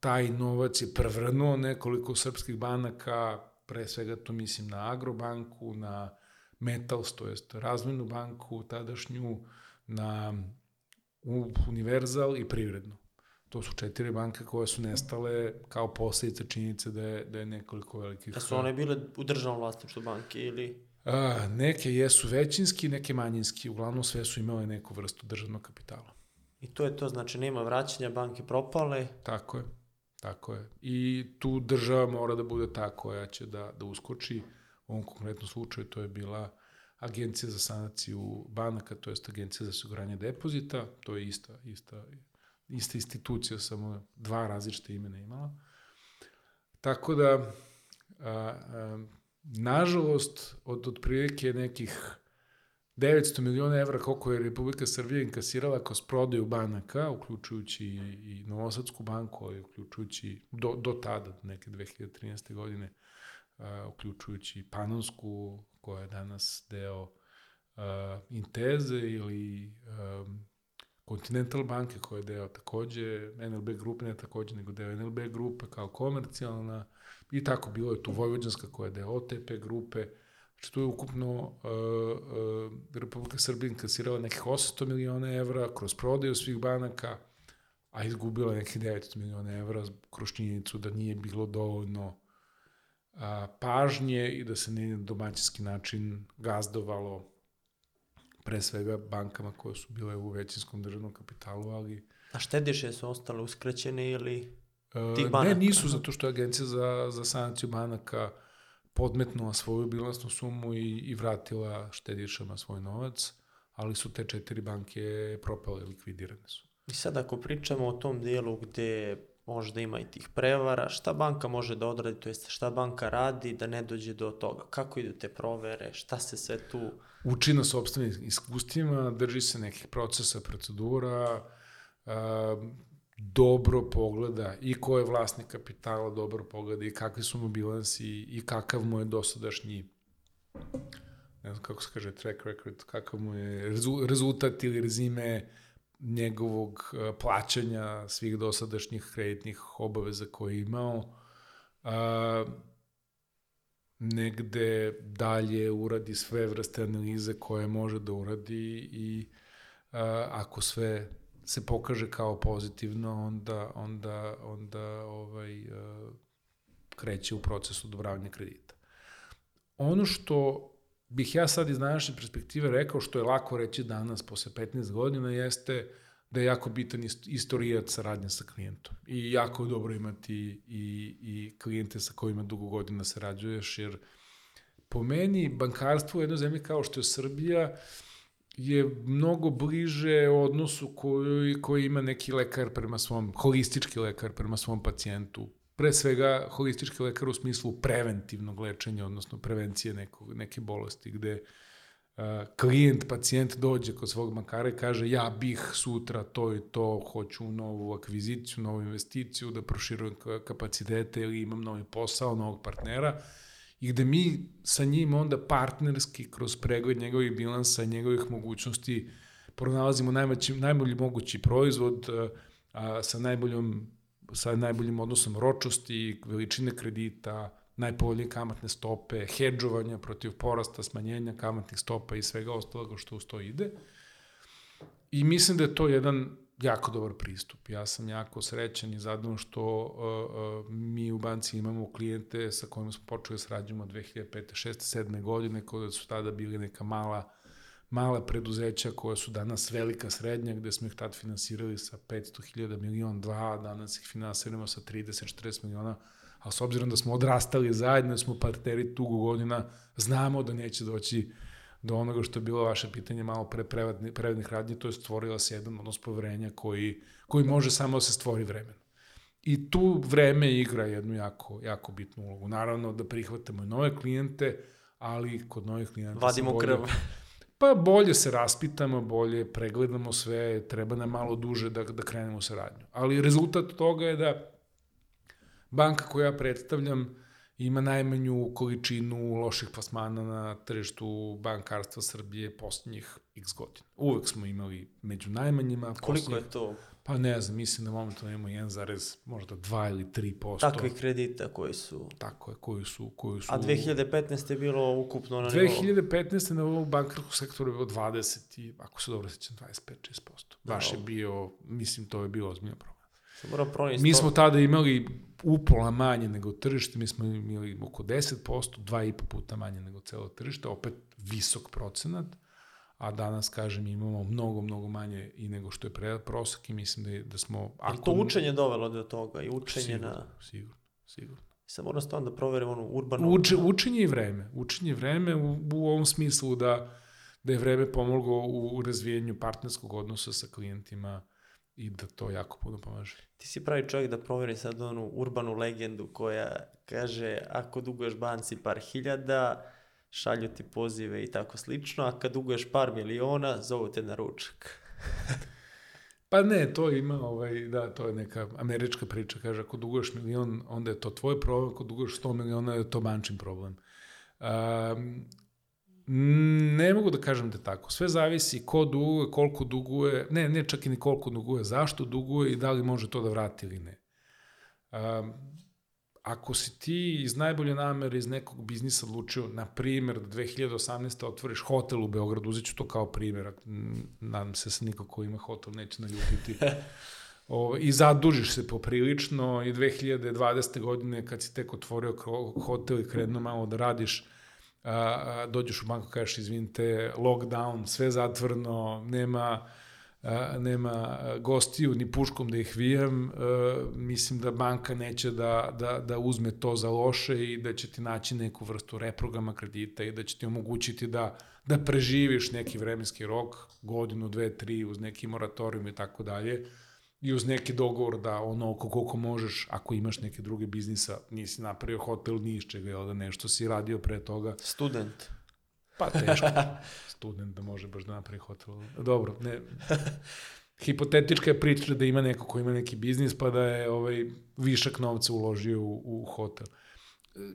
taj novac je prevrnuo nekoliko srpskih banaka, pre svega to mislim na Agrobanku, na Metals, to jest razvojnu banku tadašnju, na Univerzal i Privrednu. To su četiri banke koje su nestale kao posledica činjenice da je, da je nekoliko velikih... Da su one bile u državnom vlasništvu banke ili... A, neke jesu većinski, neke manjinski. Uglavnom sve su imale neku vrstu državnog kapitala. I to je to, znači nema vraćanja, banke propale. Tako je, tako je. I tu država mora da bude ta koja će da, da uskoči. U ovom konkretnom slučaju to je bila Agencija za sanaciju banaka, to je Agencija za osiguranje depozita, to je ista, ista ista institucija, samo dva različite imena imala. Tako da, a, a, nažalost, od otprilike nekih 900 miliona evra koliko je Republika Srbija inkasirala kroz prodaju banaka, uključujući i, Novosadsku banku, ali uključujući do, do tada, neke 2013. godine, a, uključujući Panonsku, koja je danas deo a, Inteze ili a, Continental banke koja je deo takođe, NLB grupe, ne takođe, nego deo NLB grupe kao komercijalna i tako bilo je tu Vojvođanska koja je deo OTP grupe, Znači, tu je ukupno uh, uh, Republika Srbija inkasirala nekih 800 miliona evra kroz prodaju svih banaka, a izgubila nekih 900 miliona evra kroz činjenicu da nije bilo dovoljno uh, pažnje i da se nije domaćinski način gazdovalo pre svega bankama koje su bile u većinskom državnom kapitalu, ali... A štediše su ostale uskraćene ili e, tih banaka? Ne, nisu, zato što je Agencija za, za sanaciju banaka podmetnula svoju bilansnu sumu i, i vratila štedišama svoj novac, ali su te četiri banke propale, likvidirane su. I sad ako pričamo o tom dijelu gde možda ima i tih prevara, šta banka može da odradi, to jest šta banka radi da ne dođe do toga? Kako idu te provere, šta se sve tu... Uči na sobstvenim iskustvima, drži se nekih procesa, procedura, dobro pogleda i ko je vlasnik kapitala, dobro pogleda i kakvi su mu bilansi i kakav mu je dosadašnji ne znam kako se kaže track record, kakav mu je rezultat ili rezime njegovog e, plaćanja svih dosadašnjih kreditnih obaveza koje je imao. A, negde dalje uradi sve vrste analize koje može da uradi i a, ako sve se pokaže kao pozitivno, onda, onda, onda ovaj, a, kreće u proces odobravanja kredita. Ono što bih ja sad iz današnje perspektive rekao, što je lako reći danas, posle 15 godina, jeste da je jako bitan istorijat saradnja sa klijentom. I jako je dobro imati i, i klijente sa kojima dugo godina sarađuješ, jer po meni bankarstvo u jednoj zemlji kao što je Srbija je mnogo bliže odnosu koji, koji ima neki lekar prema svom, holistički lekar prema svom pacijentu. Pre svega holistički lekar u smislu preventivnog lečenja, odnosno prevencije nekog, neke bolesti, gde uh, klijent, pacijent dođe kod svog bankara i kaže ja bih sutra to i to, hoću novu akviziciju, novu investiciju, da proširujem kapacitete ili imam novi posao, novog partnera. I gde mi sa njim onda partnerski kroz pregled njegovih bilansa, njegovih mogućnosti pronalazimo najveći, najbolji mogući proizvod a, sa najboljom sa najboljim odnosom ročosti, veličine kredita, najpovoljnije kamatne stope, hedžovanja protiv porasta, smanjenja kamatnih stopa i svega ostaloga što uz to ide. I mislim da je to jedan jako dobar pristup. Ja sam jako srećan i zadovoljno što uh, uh, mi u banci imamo klijente sa kojima smo počeli da srađujemo od 2005. 6. 7. godine, koje su tada bili neka mala mala preduzeća koja su danas velika srednja, gde smo ih tad finansirali sa 500.000 milion, dva, danas ih finansiramo sa 30-40 miliona a s obzirom da smo odrastali zajedno, smo partneri tugo godina, znamo da neće doći do onoga što je bilo vaše pitanje malo pre prevednih radnje, to je stvorila se jedan odnos poverenja koji, koji može samo da se stvori vremenom. I tu vreme igra jednu jako, jako bitnu ulogu. Naravno da prihvatamo i nove klijente, ali kod novih klijenata... Vadimo bolje, krv. Pa bolje se raspitamo, bolje pregledamo sve, treba nam malo duže da, da krenemo u saradnju. Ali rezultat toga je da banka koju ja predstavljam ima najmanju količinu loših plasmana na tržištu bankarstva Srbije poslednjih x godina. Uvek smo imali među najmanjima. Koliko je to? Pa ne znam, mislim da momentalno imamo 1, možda 2 ili 3%. Takvih kredita koji su... Tako je, koji su... Koji su... A 2015. je bilo ukupno na nivou? 2015. na ovog bankarskog sektora je bilo 20 i, ako se dobro sećam, 25-6%. Baš je bio, mislim, to je bio ozbiljno problem. Mi smo tada imali upola manje nego tržište, mi smo imali oko 10%, dva i po puta manje nego celo tržište, opet visok procenat, a danas, kažem, imamo mnogo, mnogo manje i nego što je pre, prosak i mislim da, je, da smo... Ako... to učenje dovelo do toga i učenje sigurno, na... Sigurno, sigurno. Sad moram stvarno da proverim onu urbanu... Uče, učenje i vreme. Učenje i vreme u, u ovom smislu da, da je vreme pomoglo u, u razvijenju partnerskog odnosa sa klijentima, i da to jako puno pomaže. Ti si pravi čovjek da proveri sad onu urbanu legendu koja kaže ako duguješ banci par hiljada, šalju ti pozive i tako slično, a kad duguješ par miliona, zovu te na ručak. pa ne, to ima, ovaj, da, to je neka američka priča, kaže ako duguješ milion, onda je to tvoj problem, ako duguješ 100 miliona, je to bančin problem. Um, Ne mogu da kažem da je tako. Sve zavisi ko duguje, koliko duguje, ne, ne čak i ni koliko duguje, zašto duguje i da li može to da vrati ili ne. Um, ako si ti iz najbolje namere iz nekog biznisa odlučio, na primjer, da 2018. otvoriš hotel u Beogradu, uzet ću to kao primjer, nadam se da se niko ko ima hotel neće naljubiti, o, i zadužiš se poprilično i 2020. godine kad si tek otvorio hotel i krenuo malo da radiš, a, dođeš u banku, kažeš, izvinite, lockdown, sve zatvrno, nema, a, nema gostiju, ni puškom da ih vijem, mislim da banka neće da, da, da uzme to za loše i da će ti naći neku vrstu reprograma kredita i da će ti omogućiti da, da preživiš neki vremenski rok, godinu, dve, tri, uz neki moratorijum i tako dalje, i uz neki dogovor da ono koliko možeš, ako imaš neke druge biznisa, nisi napravio hotel ni iz čega, jel da nešto si radio pre toga. Student. Pa teško. Student da može baš da napravi hotel. Dobro, ne. Hipotetička je priča da ima neko ko ima neki biznis pa da je ovaj višak novca uložio u, u hotel.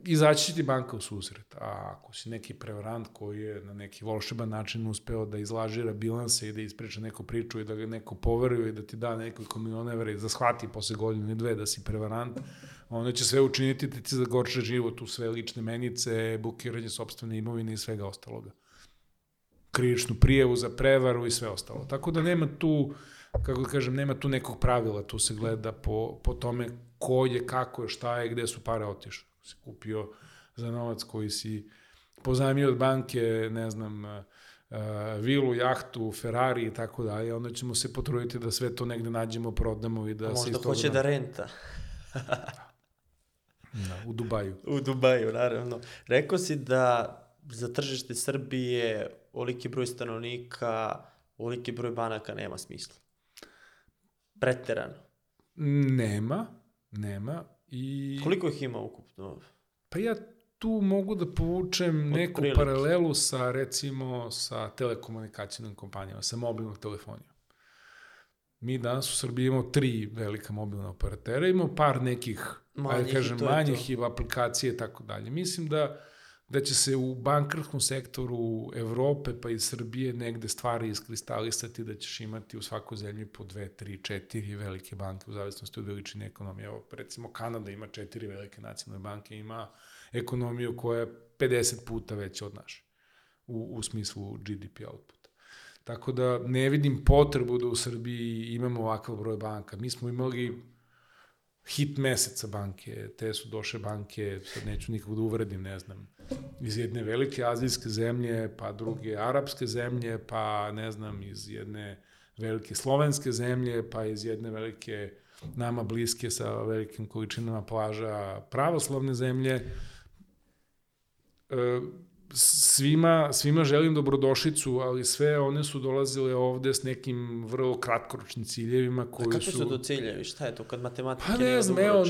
Izaći će ti banka u susret. A ako si neki prevarant koji je na neki volšeban način uspeo da izlažira bilanse i da ispriča neku priču i da ga neko poveruje i da ti da nekoliko miliona evra i da shvati posle godinu ili dve da si prevarant, Onda će sve učiniti da ti zagorče život u sve lične menice, bukiranje sobstvene imovine i svega ostaloga. Krivičnu prijevu za prevaru i sve ostalo. Tako da nema tu, kako da kažem, nema tu nekog pravila, tu se gleda po, po tome ko je, kako je, šta je, gde su pare otišle. Si kupio za novac koji si pozajmio od banke, ne znam, uh, vilu, jahtu, Ferrari i tako dalje, onda ćemo se potruditi da sve to negde nađemo, prodamo i da A se možda hoće da renta. Da, u Dubaju. U Dubaju, naravno. Rekao si da za tržište Srbije oliki broj stanovnika, oliki broj banaka nema smisla. Preterano. Nema, nema. I... Koliko ih ima ukupno? Pa ja tu mogu da povučem neku prilike. paralelu sa, recimo, sa telekomunikacijnim kompanijama, sa mobilnom telefonijom. Mi danas u Srbiji imamo tri velika mobilna operatera, imamo par nekih, Manjih ajde kažem, manjih i aplikacije i tako dalje. Mislim da da će se u bankarskom sektoru Evrope pa i Srbije negde stvari iskristalisati, da ćeš imati u svakoj zemlji po dve, tri, četiri velike banke u zavisnosti od veličine ekonomije. Evo, recimo Kanada ima četiri velike nacionalne banke, ima ekonomiju koja je 50 puta veća od naše u, u smislu GDP outputa. Tako da ne vidim potrebu da u Srbiji imamo ovakav broj banka. Mi smo imali hit meseca banke, te su došle banke, sad neću nikog da uvredim, ne znam, iz jedne velike azijske zemlje, pa druge arapske zemlje, pa ne znam, iz jedne velike slovenske zemlje, pa iz jedne velike nama bliske sa velikim količinama plaža pravoslavne zemlje. E, svima, svima želim dobrodošlicu, ali sve one su dolazile ovde s nekim vrlo kratkoročnim ciljevima A koji kako su... su to ciljevi? Šta je to kad matematika Pa ne znam, evo,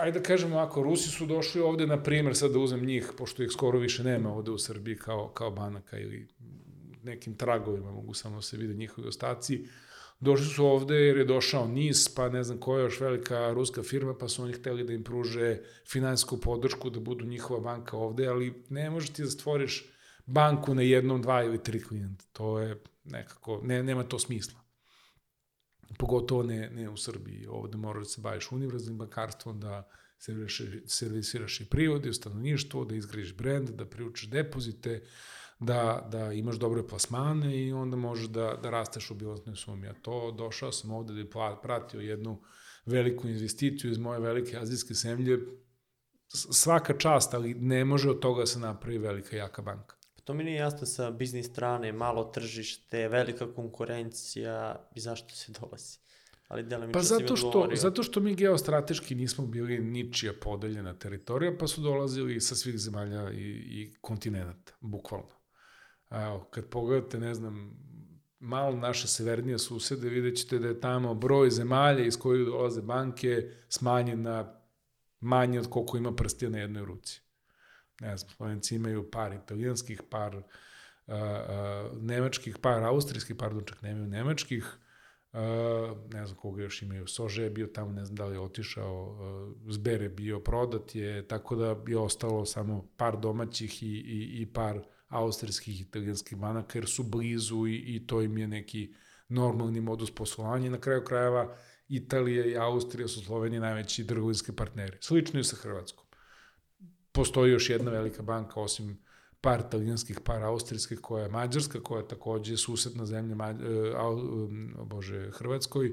ajde da kažemo ovako, Rusi su došli ovde, na primer, sad da uzem njih, pošto ih skoro više nema ovde u Srbiji kao, kao banaka ili nekim tragovima mogu samo se vide njihovi ostaci. Došli su ovde jer je došao NIS, pa ne znam koja još velika ruska firma, pa su oni hteli da im pruže finansijsku podršku da budu njihova banka ovde, ali ne možeš ti da stvoriš banku na jednom, dva ili tri klijenta. To je nekako, ne, nema to smisla pogotovo ne, ne u Srbiji. Ovde moraš da se baviš univerzalnim bankarstvom, da servisiraš, i privodi u stanovništvo, da izgradiš brend, da priučiš depozite, da, da imaš dobre plasmane i onda možeš da, da rasteš u bilansnoj sumi. A to došao sam ovde da bi pla- pratio jednu veliku investiciju iz moje velike azijske zemlje. Svaka čast, ali ne može od toga da se napravi velika jaka banka. To mi nije jasno sa biznis strane, malo tržište, velika konkurencija i zašto se dolazi. Ali delimično Pa zato što, odgovorio. zato što mi geostrateški nismo bili ničija podeljena teritorija, pa su dolazili sa svih zemalja i, i kontinenta, bukvalno. Evo, kad pogledate, ne znam, malo naše severnije susede, vidjet ćete da je tamo broj zemalja iz kojih dolaze banke smanjen na manje od koliko ima prstija na jednoj ruci. Ne znam, Slovenci imaju par italijanskih, par uh, uh, nemačkih, par austrijskih, pardon, čak nemaju nemačkih, Uh, ne znam koga još imaju, Sože je bio tamo, ne znam da li je otišao, uh, Zber je bio prodat je, tako da je ostalo samo par domaćih i, i, i par austrijskih i italijanskih banaka, jer su blizu i, i to im je neki normalni modus poslovanja. Na kraju krajeva Italija i Austrija su Slovenije najveći trgovinski partneri. Slično je sa Hrvatskom. Postoji još jedna velika banka, osim par italijanskih, par austrijskih, koja je mađarska, koja je takođe susedna zemlja Mađ, e, bože, Hrvatskoj.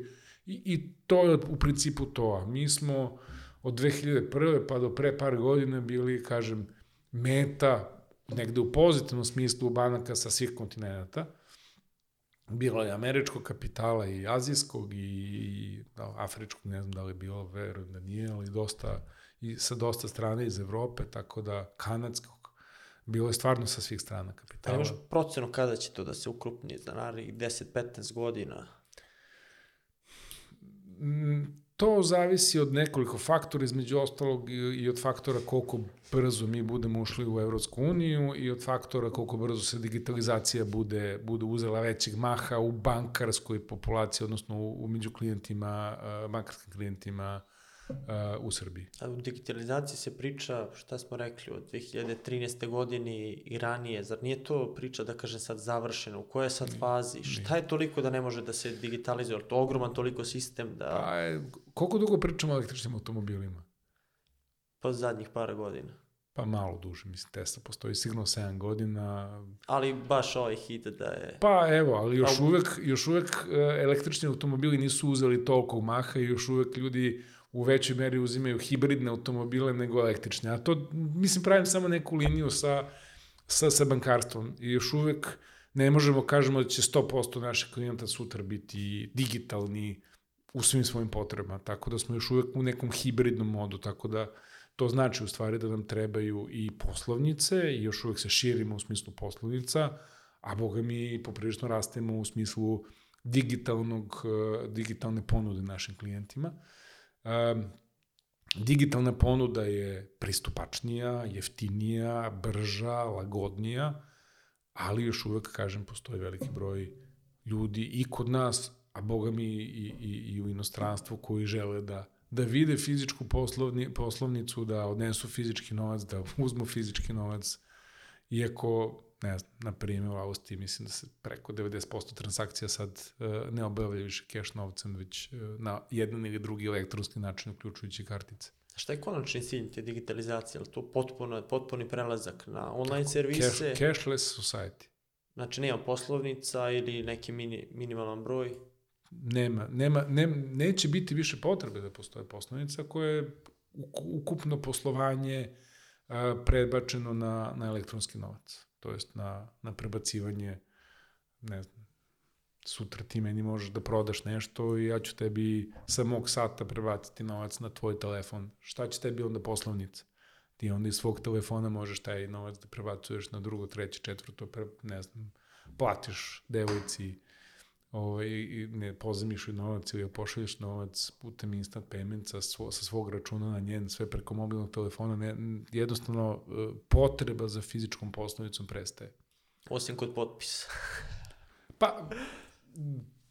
I, I to je u principu to. Mi smo od 2001. pa do pre par godina bili, kažem, meta negde u pozitivnom smislu banaka sa svih kontinenta. Bilo je američkog kapitala i azijskog i, i da, afričkog, ne znam da li je bilo, verujem da nije, ali dosta, i sa dosta strane iz Evrope, tako da kanadskog, bilo je stvarno sa svih strana A kapitala. imaš procenu kada će to da se ukrupni za narednih 10-15 godina? Mm, To zavisi od nekoliko faktora, između ostalog i, od faktora koliko brzo mi budemo ušli u Evropsku uniju i od faktora koliko brzo se digitalizacija bude, bude uzela većeg maha u bankarskoj populaciji, odnosno u, u među klijentima, bankarskim klijentima uh, u Srbiji. A u digitalizaciji se priča, šta smo rekli, od 2013. godine i ranije. Zar nije to priča, da kažem sad, završena? U kojoj je sad fazi? Šta je toliko da ne može da se digitalizuje? To je ogroman toliko sistem da... Pa, e, koliko dugo pričamo o električnim automobilima? Pa zadnjih par godina. Pa malo duže, mislim, Tesla postoji sigurno 7 godina. Ali baš ovaj hit da je... Pa evo, ali još A- uvek, još uvek e, električni automobili nisu uzeli toliko maha i još uvek ljudi u većoj meri uzimaju hibridne automobile nego električne. A to, mislim, pravim samo neku liniju sa, sa, sa bankarstvom. I još uvek ne možemo kažemo da će 100% naših klijenta sutra biti digitalni u svim svojim potrebama. Tako da smo još uvek u nekom hibridnom modu, tako da to znači u stvari da nam trebaju i poslovnice i još uvek se širimo u smislu poslovnica, a boga mi poprilično rastemo u smislu digitalnog, digitalne ponude našim klijentima. Um, digitalna ponuda je pristupačnija, jeftinija, brža, lagodnija, ali još uvek, kažem, postoji veliki broj ljudi i kod nas, a boga mi i, i, i u inostranstvu koji žele da da vide fizičku poslovni, poslovnicu, da odnesu fizički novac, da uzmu fizički novac, iako, ne znam, na primjer u Austriji mislim da se preko 90% transakcija sad uh, ne obavlja više keš novcem, već uh, na jedan ili drugi elektronski način, uključujući kartice. Šta je konačni cilj te digitalizacije? Je li to potpuno, potpuni prelazak na online servise? Cash, cashless society. Znači nema poslovnica ili neki mini, minimalan broj? Nema, nema, ne, neće biti više potrebe da postoje poslovnica koje je uk- ukupno poslovanje a, prebačeno na, na elektronski novac. To jest na, na prebacivanje, ne znam, sutra ti meni možeš da prodaš nešto i ja ću tebi sa mog sata prebaciti novac na tvoj telefon. Šta će tebi onda poslovnica? Ti onda iz svog telefona možeš taj novac da prebacuješ na drugo, treće, četvrto, pre, ne znam, platiš devojci ovaj, i ne pozemiš novac ili pošalješ novac putem instant payment sa, svo, sa svog računa na njen, sve preko mobilnog telefona, ne, jednostavno e, potreba za fizičkom poslovnicom prestaje. Osim kod potpisa. Pa,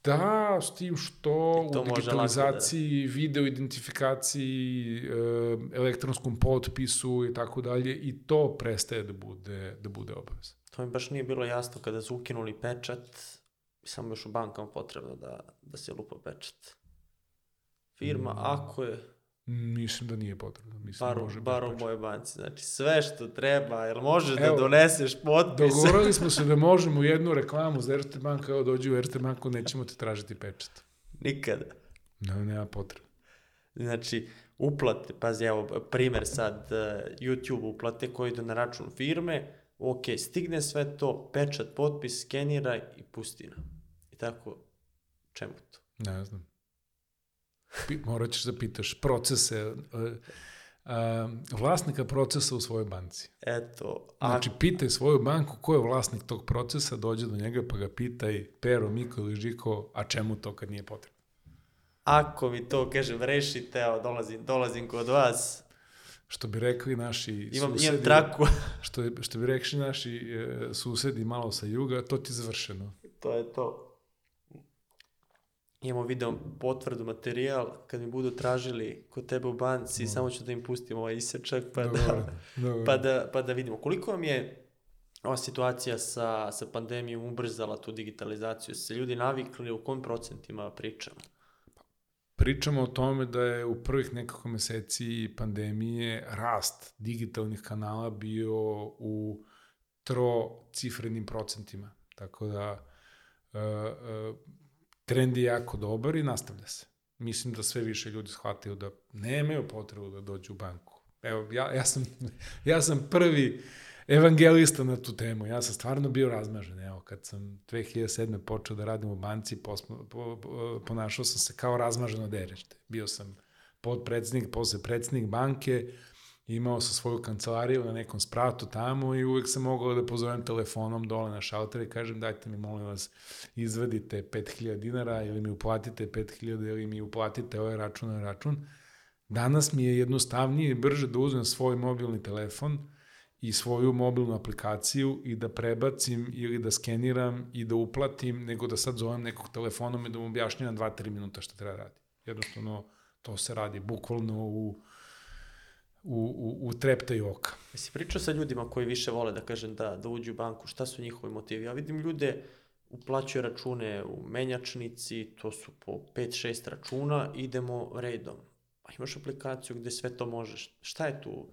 da, s tim što u može digitalizaciji, video identifikaciji, e, elektronskom potpisu i tako dalje, i to prestaje da bude, da bude obavez. To mi baš nije bilo jasno kada su ukinuli pečat, samo još u bankama potrebno da, da se lupa pečat. Firma, Mm. ako je, Mislim da nije potrebno. Mislim bar, da može bar u mojoj banci, znači sve što treba, jel možeš da doneseš potpis? Dogovorili smo se da možemo jednu reklamu za Erste Bank, evo dođi u Erste Banku, nećemo te tražiti pečat. Nikada. Ne, nema potrebe. Znači, uplate, pazi, evo, primer sad, eh, YouTube uplate koji idu na račun firme, ok, stigne sve to, pečat, potpis, skeniraj i pusti nam. Tako, čemu to? Ne znam. Morat ćeš da pitaš procese, uh, uh, vlasnika procesa u svojoj banci. Eto, a, Znači, pitaj svoju banku ko je vlasnik tog procesa, dođe do njega pa ga pitaj Pero, Miko ili Žiko, a čemu to kad nije potrebno? ako mi to, kažem, rešite, evo, dolazim, dolazim kod vas, Što bi rekli naši imam, susedi, imam traku, Što, što bi rekli naši e, susedi malo sa juga, to ti je završeno. to je to. Imamo video potvrdu materijal, kad mi budu tražili kod tebe u banci, samo ću da im pustim ovaj isečak, pa da, pa da, pa da vidimo. Koliko vam je ova situacija sa, sa pandemijom ubrzala tu digitalizaciju? Se ljudi navikli u kojim procentima pričamo? Pričamo o tome da je u prvih nekoliko meseci pandemije rast digitalnih kanala bio u trocifrenim procentima. Tako da uh, uh, trend je jako dobar i nastavlja se. Mislim da sve više ljudi shvataju da nemaju potrebu da dođu u banku. Evo, ja, ja, sam, ja sam prvi evangelista na tu temu. Ja sam stvarno bio razmažen. Evo, kad sam 2007. počeo da radim u banci, posmo, po, po, ponašao sam se kao razmaženo derešte. Bio sam podpredsednik, posle predsednik banke, imao sam svoju kancelariju na nekom spratu tamo i uvek sam mogao da pozovem telefonom dole na šalter i kažem dajte mi molim vas izvadite 5000 dinara ili mi uplatite 5000 ili mi uplatite ovaj račun na račun. Danas mi je jednostavnije i brže da uzmem svoj mobilni telefon i svoju mobilnu aplikaciju i da prebacim ili da skeniram i da uplatim, nego da sad zovem nekog telefonom i da mu objašnjam 2-3 minuta šta treba radi. Jednostavno, to se radi bukvalno u, u, u, u treptaj oka. Jesi pričao sa ljudima koji više vole da kažem da, da uđu u banku, šta su njihovi motivi? Ja vidim ljude uplaćuju račune u menjačnici, to su po 5-6 računa, idemo redom. a imaš aplikaciju gde sve to možeš. Šta je tu?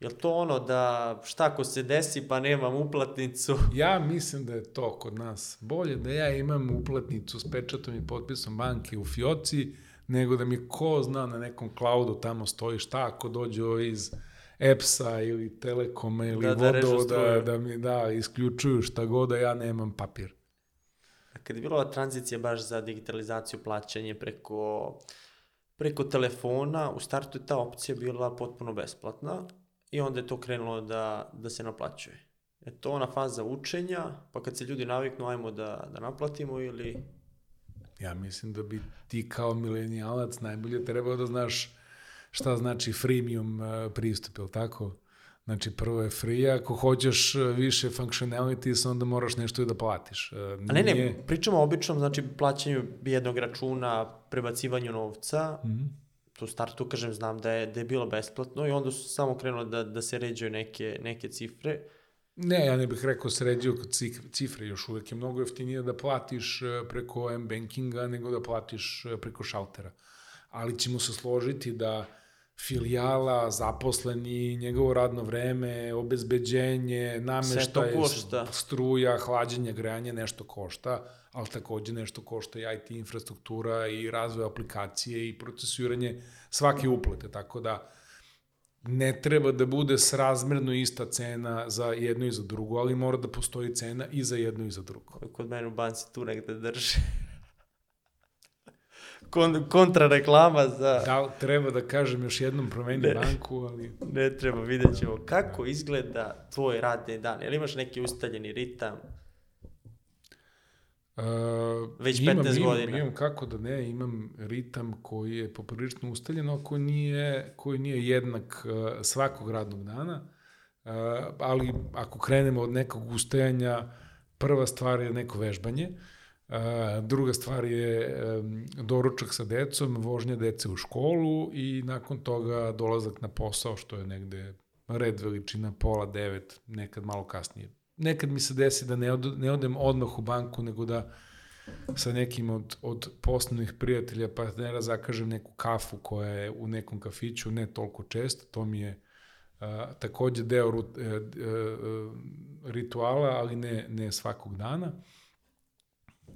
Je to ono da šta ako se desi pa nemam uplatnicu? Ja mislim da je to kod nas bolje da ja imam uplatnicu s pečatom i potpisom banke u fioci, nego da mi ko zna na nekom cloudu tamo stoji šta ako dođe iz EPS-a ili Telekoma ili Da, da režu vodovoda, struju. da, mi da, isključuju šta god da ja nemam papir. A kad je bila ova tranzicija baš za digitalizaciju plaćanje preko, preko telefona, u startu je ta opcija bila potpuno besplatna i onda je to krenulo da, da se naplaćuje. Je to ona faza učenja, pa kad se ljudi naviknu, ajmo da, da naplatimo ili... Ja mislim da bi ti kao milenijalac najbolje trebao da znaš šta znači freemium uh, pristup, je li tako? Znači, prvo je free, ako hoćeš uh, više functionalities, onda moraš nešto i da platiš. Uh, A ne, ne, pričamo o običnom, znači plaćanju jednog računa, prebacivanju novca, Mhm. to u startu, kažem, znam da je, da je bilo besplatno i onda su samo krenule da, da se ređaju neke, neke cifre. Ne, ja ne bih rekao sređio kod cif- cifre, još uvek je mnogo jeftinije da platiš e, preko M-bankinga nego da platiš e, preko šaltera. Ali ćemo se složiti da filijala, zaposleni, njegovo radno vreme, obezbeđenje, nameštaj, struja, hlađenje, grejanje, nešto košta, ali takođe nešto košta i IT infrastruktura i razvoj aplikacije i procesuiranje svake uplate, tako da ne treba da bude srazmerno ista cena za jedno i za drugo, ali mora da postoji cena i za jedno i za drugo. Kod mene u banci tu negde drže. Kon, kontra reklama za... Da treba da kažem još jednom promeni Ne. banku, ali... Ne treba, vidjet ćemo. Kako izgleda tvoj radni dan? Jel imaš neki ustaljeni ritam? Uh, Već imam, 15 imam, godina. Imam, kako da ne, imam ritam koji je poprilično ustaljen, a koji nije, koji nije jednak uh, svakog radnog dana, uh, ali ako krenemo od nekog ustajanja, prva stvar je neko vežbanje, uh, druga stvar je um, doručak sa decom, vožnja dece u školu i nakon toga dolazak na posao, što je negde red veličina pola devet, nekad malo kasnije nekad mi se desi da ne, od, ne odem odmah u banku, nego da sa nekim od, od poslovnih prijatelja partnera zakažem neku kafu koja je u nekom kafiću, ne toliko često, to mi je a, takođe deo rut, e, e, rituala, ali ne, ne svakog dana.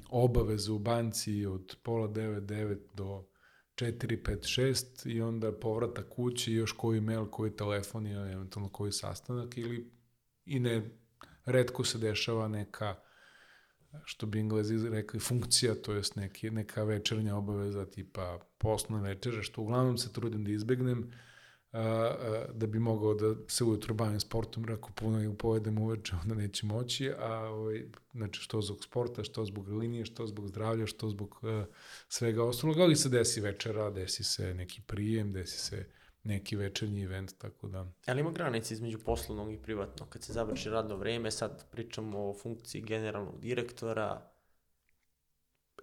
Obaveze u banci od pola 9, 9 do 4, 5, 6 i onda povratak kući, još koji mail, koji telefon ili eventualno koji sastanak ili i ne redko se dešava neka što bi englezi rekli funkcija, to jest neki, neka večernja obaveza tipa poslovne večere, što uglavnom se trudim da izbegnem a, a, da bi mogao da se ujutro bavim sportom, jer ako puno i povedem uveče, onda neće moći, a ovaj, znači što zbog sporta, što zbog linije, što zbog zdravlja, što zbog a, svega ostalog, ali se desi večera, desi se neki prijem, desi se neki večernji event, tako da... Ali ima granice između poslovnog i privatnog. Kad se završi radno vreme, sad pričamo o funkciji generalnog direktora.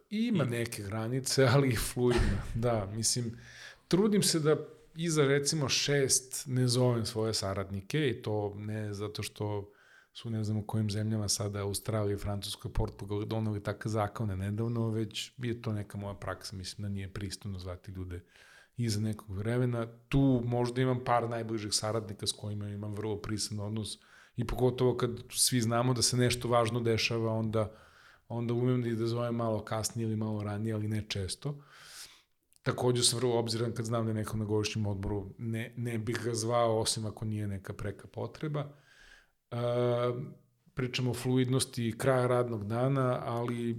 Ima neke granice, ali i fluidno. da, mislim, trudim se da iza recimo šest ne zovem svoje saradnike i to ne zato što su ne znam u kojim zemljama sada Australija, Francuska, Portugal doneli takve zakone nedavno, već je to neka moja praksa, mislim da nije pristojno zvati ljude iza nekog vremena. Tu možda imam par najbližih saradnika s kojima imam vrlo prisan odnos i pogotovo kad svi znamo da se nešto važno dešava, onda onda umem da ih da zovem malo kasnije ili malo ranije, ali ne često. Takođe sam vrlo obziran kad znam da je neko na godišnjem odboru, ne, ne bih ga zvao osim ako nije neka preka potreba. E, pričamo o fluidnosti kraja radnog dana, ali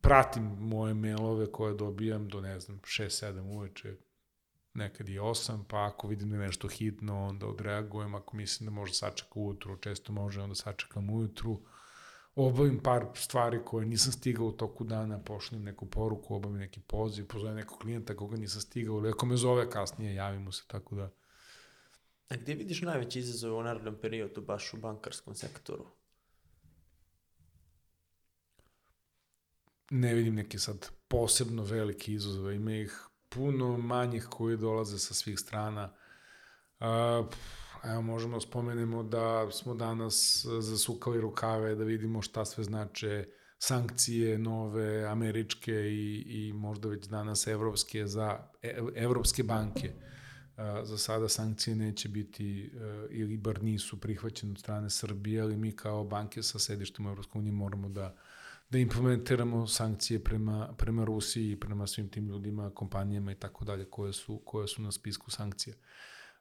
pratim moje mailove koje dobijam do, ne znam, 6-7 uveče, nekad i 8, pa ako vidim da je nešto hitno, onda odreagujem, ako mislim da može sačeka ujutru, često može, onda sačekam ujutru, obavim par stvari koje nisam stigao u toku dana, pošlim neku poruku, obavim neki poziv, pozovem nekog klijenta koga nisam stigao, ili ako me zove kasnije, javim mu se, tako da... A gde vidiš najveći izazov u narednom periodu, baš u bankarskom sektoru? Ne vidim neke sad posebno velike izazove, ima ih puno manjih koji dolaze sa svih strana. Evo, možemo da spomenemo da smo danas zasukali rukave, da vidimo šta sve znače sankcije nove, američke i, i možda već danas evropske za e, evropske banke. Za sada sankcije neće biti e, ili bar nisu prihvaćene od strane Srbije, ali mi kao banke sa sedištem u uniji moramo da da implementiramo sankcije prema, prema Rusiji i prema svim tim ljudima, kompanijama i tako dalje koje su, koje su na spisku sankcija.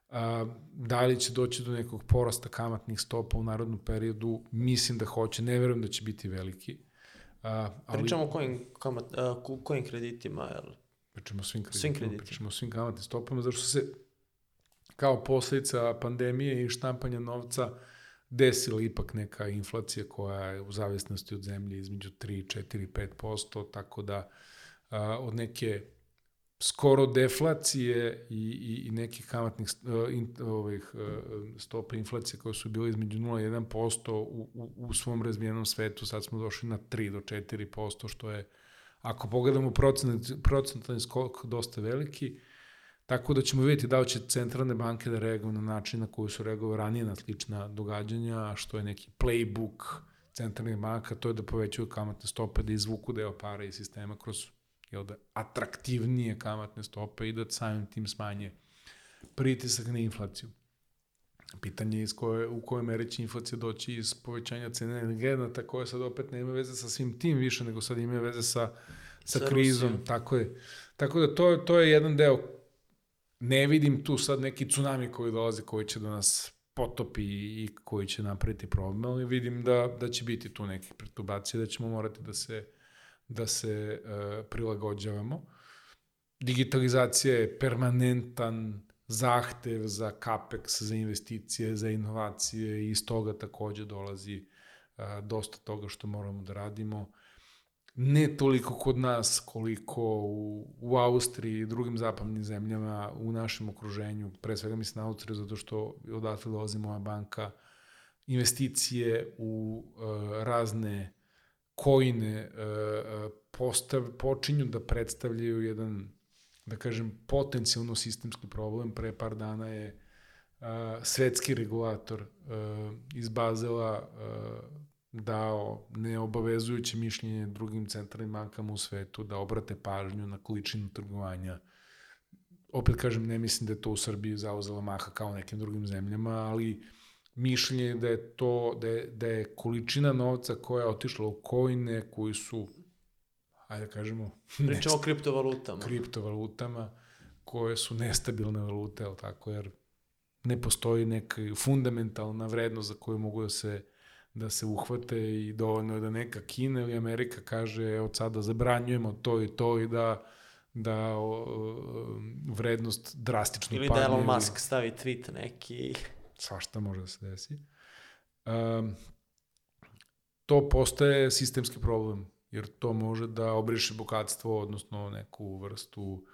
A, da li će doći do nekog porasta kamatnih stopa u narodnom periodu? Mislim da hoće, ne verujem da će biti veliki. A, ali, Pričamo o kojim, kamat, a, kojim kreditima, jel? Pričamo o svim kreditima. Svim kreditima. Pričamo o svim kamatnim stopama, zašto se kao posledica pandemije i štampanja novca desila ipak neka inflacija koja je u zavisnosti od zemlje između 3, 4, 5%, tako da a, od neke skoro deflacije i, i, i nekih kamatnih in, ovih, stopa inflacije koje su bile između 0 i 1% u, u, u svom razvijenom svetu, sad smo došli na 3 do 4%, što je, ako pogledamo procentalni skok, dosta veliki. Tako da ćemo vidjeti da li će centralne banke da reaguju na način na koji su reagovali ranije na slična događanja, što je neki playbook centralnih banka, to je da povećaju kamatne stope, da izvuku deo para iz sistema kroz jel da, atraktivnije kamatne stope i da samim tim smanje pritisak na inflaciju. Pitanje je iz koje, u kojoj meri će inflacija doći iz povećanja cene energenata, koje sad opet nema veze sa svim tim više, nego sad ima veze sa, sa, sa krizom. Rusijom. Tako je. Tako da to, to je jedan deo. Ne vidim tu sad neki tsunami koji dolazi, koji će da nas potopi i koji će napraviti problem, ali vidim da, da će biti tu nekih perturbacija, da ćemo morati da se da se uh, prilagođavamo. Digitalizacija je permanentan zahtev za capex, za investicije, za inovacije i iz toga takođe dolazi uh, dosta toga što moramo da radimo. Ne toliko kod nas koliko u, u Austriji i drugim zapadnim zemljama u našem okruženju, pre svega mislim na Austriju zato što odatle dolazi moja banka, investicije u uh, razne kojine e, postav, počinju da predstavljaju jedan, da kažem, potencijalno sistemski problem. Pre par dana je a, svetski regulator a, iz Bazela a, dao neobavezujuće mišljenje drugim centralnim bankama u svetu da obrate pažnju na količinu trgovanja. Opet kažem, ne mislim da je to u Srbiji zauzela maha kao nekim drugim zemljama, ali mišljenje da je to, da je, da je količina novca koja je otišla u kojine koji su, ajde da kažemo... Pričamo o kriptovalutama. Kriptovalutama koje su nestabilne valute, ali tako, jer ne postoji neka fundamentalna vrednost za koju mogu da se da se uhvate i dovoljno je da neka Kina ili Amerika kaže od sada zabranjujemo to i to i da da o, vrednost drastično ili padne. Ili da Elon Musk stavi tweet neki svašta može da se desi. Um, to postaje sistemski problem, jer to može da obriše bogatstvo, odnosno neku vrstu